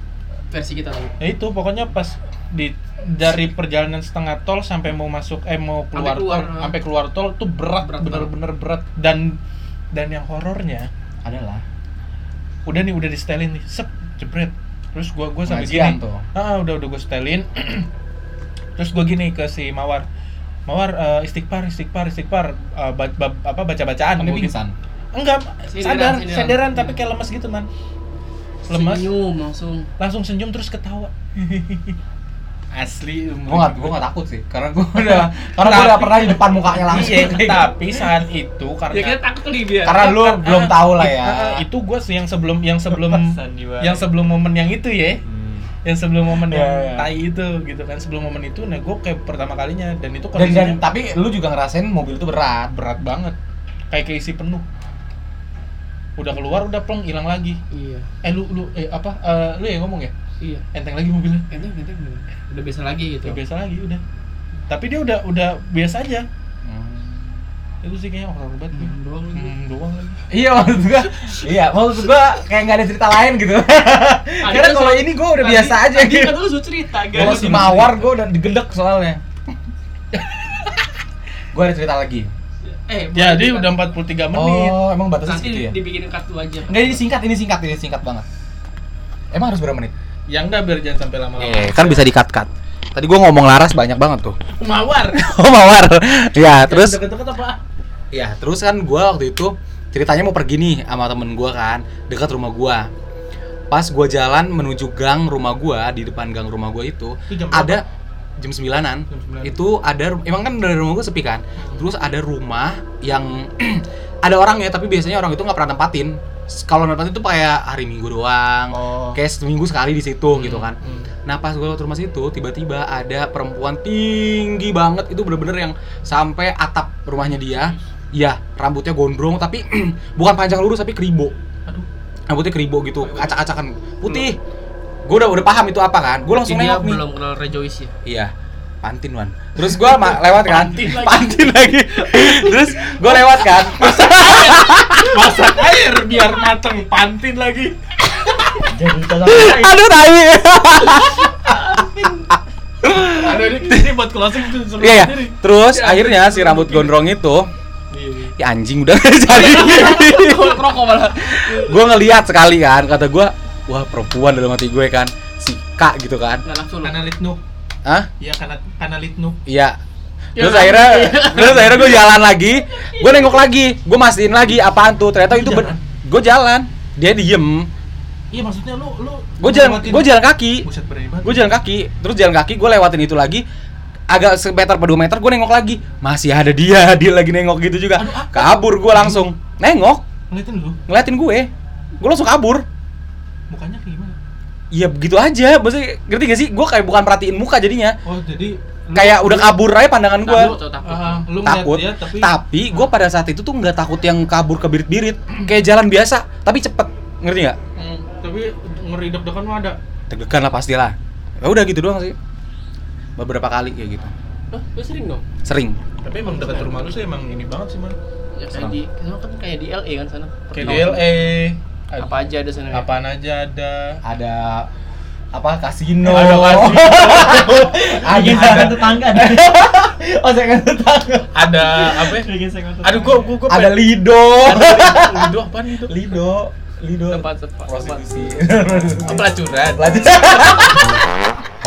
versi kita tadi ya itu pokoknya pas di dari perjalanan setengah tol sampai mau masuk eh mau keluar, Sampai keluar, tol sampai keluar tol tuh berat, Berat bener-bener berat. Dan dan yang horornya adalah udah nih udah di setelin nih sep jebret. Terus gua gua sampai gini. tuh. ah udah udah gua setelin. Terus gua gini ke si mawar. Mawar eh, istighfar istighfar istighfar. Eh, ba- ba- apa baca bacaan pingsan enggak Sindiran, sadar sindiran. sadaran tapi kayak lemes gitu man. Lemes. Senyum langsung. Langsung senyum terus ketawa asli gua nggak gua nggak takut sih karena gua udah karena gua udah pernah di depan mukanya langsung. Iya, tapi saat itu karena ya kita takut kali dia karena lu belum tahu lah ya. Ah, itu gue yang sebelum yang sebelum yang sebelum momen yang itu ya. Yang sebelum momen Iya, yang iya. tai itu gitu kan. Sebelum momen itu nah gue kayak pertama kalinya dan itu dan, kondisinya dan tapi lu juga ngerasain mobil itu berat. Berat banget. Kayak keisi penuh. Udah keluar udah plong hilang lagi. Iya. Eh lu lu eh apa? Eh, lu yang ngomong ya iya. Enteng lagi mobilnya. Enteng enteng udah biasa lagi gitu. Udah biasa lagi udah. Tapi dia udah udah biasa aja. Itu sih kayaknya banget. Nih. Hmm, doang lagi. Hmm, doang lagi. Iya maksud gua. Iya maksud gua kayak nggak ada cerita lain gitu. Karena kan kalau ini gua udah Tadi- biasa aja. Tadi gitu kan lu cerita kalau si mawar gua udah digedek soalnya. Gua ada cerita lagi. Eh jadi udah juga. 43 menit. Oh emang batasnya nanti segitu ya? dibikinin kartu aja. Enggak ini singkat, ini singkat, ini singkat banget. Emang harus berapa menit? Ya enggak biar jangan sampai lama-lama Eh, kan bisa di-cut-cut. Tadi gua ngomong laras banyak banget tuh. mawar Oh, mawar. ya, terus deket-deket apa ya, terus kan gua waktu itu ceritanya mau pergi nih sama temen gua kan, dekat rumah gua. Pas gua jalan menuju gang rumah gua, di depan gang rumah gua itu, Itu jam ada jam sembilanan. Jam sembilan. Itu ada emang kan dari rumah gua sepi kan. Terus ada rumah yang ada orang ya, tapi biasanya orang itu nggak pernah tempatin. Kalau nempatin itu kayak hari Minggu doang. oh Kayak seminggu sekali di situ gitu kan. Hmm. Nah pas gue lewat rumah situ tiba-tiba ada perempuan tinggi banget itu bener-bener yang sampai atap rumahnya dia. Iya rambutnya gondrong tapi bukan panjang lurus tapi keribo. aduh Rambutnya keribo gitu, acak-acakan putih. gue udah udah paham itu apa kan gue langsung nengok nih belum kenal Rejoice ya. Iya, pantin wan. Terus gue lewat kan, pantin lagi. Terus gue lewat kan. Masak air biar mateng, pantin lagi. Jadi Aduh tai. Ada ini, ini buat closing tuh Iya ya. sendiri. Terus akhirnya si rambut gondrong itu, Iya, iya. ya anjing udah nggak jadi. Rokok malah. gue ngeliat sekali kan, kata gue, wah perempuan dalam hati gue kan, si kak gitu kan. Nggak langsung litnu. Hah? Iya, karena karena litnu. Iya. Ya, Terus kan? akhirnya, terus akhirnya gue jalan lagi, gue nengok lagi, gue mastiin lagi apaan tuh, ternyata itu gue jalan, dia diem, Iya, maksudnya lu lu gue jalan, gue jalan kaki, gue jalan kaki. Terus jalan kaki gue lewatin itu lagi. Agak semeter per dua meter gue nengok lagi. Masih ada dia. Dia lagi nengok gitu juga. Aduh, apa? kabur gue langsung. Nengok. Ngeliatin lu? Ngeliatin gue. Gue langsung kabur. Mukanya kayak gimana? Iya begitu aja, maksudnya ngerti gak sih? Gue kayak bukan perhatiin muka jadinya, Oh, jadi lu- kayak udah kabur aja pandangan gue. Takut atau takut. Lu ngeliat Takut, dia tapi tapi gue pada saat itu tuh nggak takut yang kabur ke birit-birit, kayak jalan biasa, tapi cepet, ngerti nggak? Hmm, tapi ngeri deg-degan mah ada. Deg-degan lah pastilah. Ya udah gitu doang sih. Beberapa kali kayak gitu, Oh, lu sering dong? sering. Tapi emang dekat rumah lu sih emang ini banget sih, Man. Ya kayak di sana kan kayak di LA kan sana. Kayak di LA. Apa aja ada sana. Apaan aja ada. Ada apa kasino? Ada kasino. ada, gesekan ada, tetangga oh saya kan tetangga. ada apa? ya? gesekan tetangga Aduh, gua gua gua Ada pengen- Lido. Lido apaan itu? Lido. Lido. Tempat tempat. Prostitusi. Oh, pelacuran. Lanjut.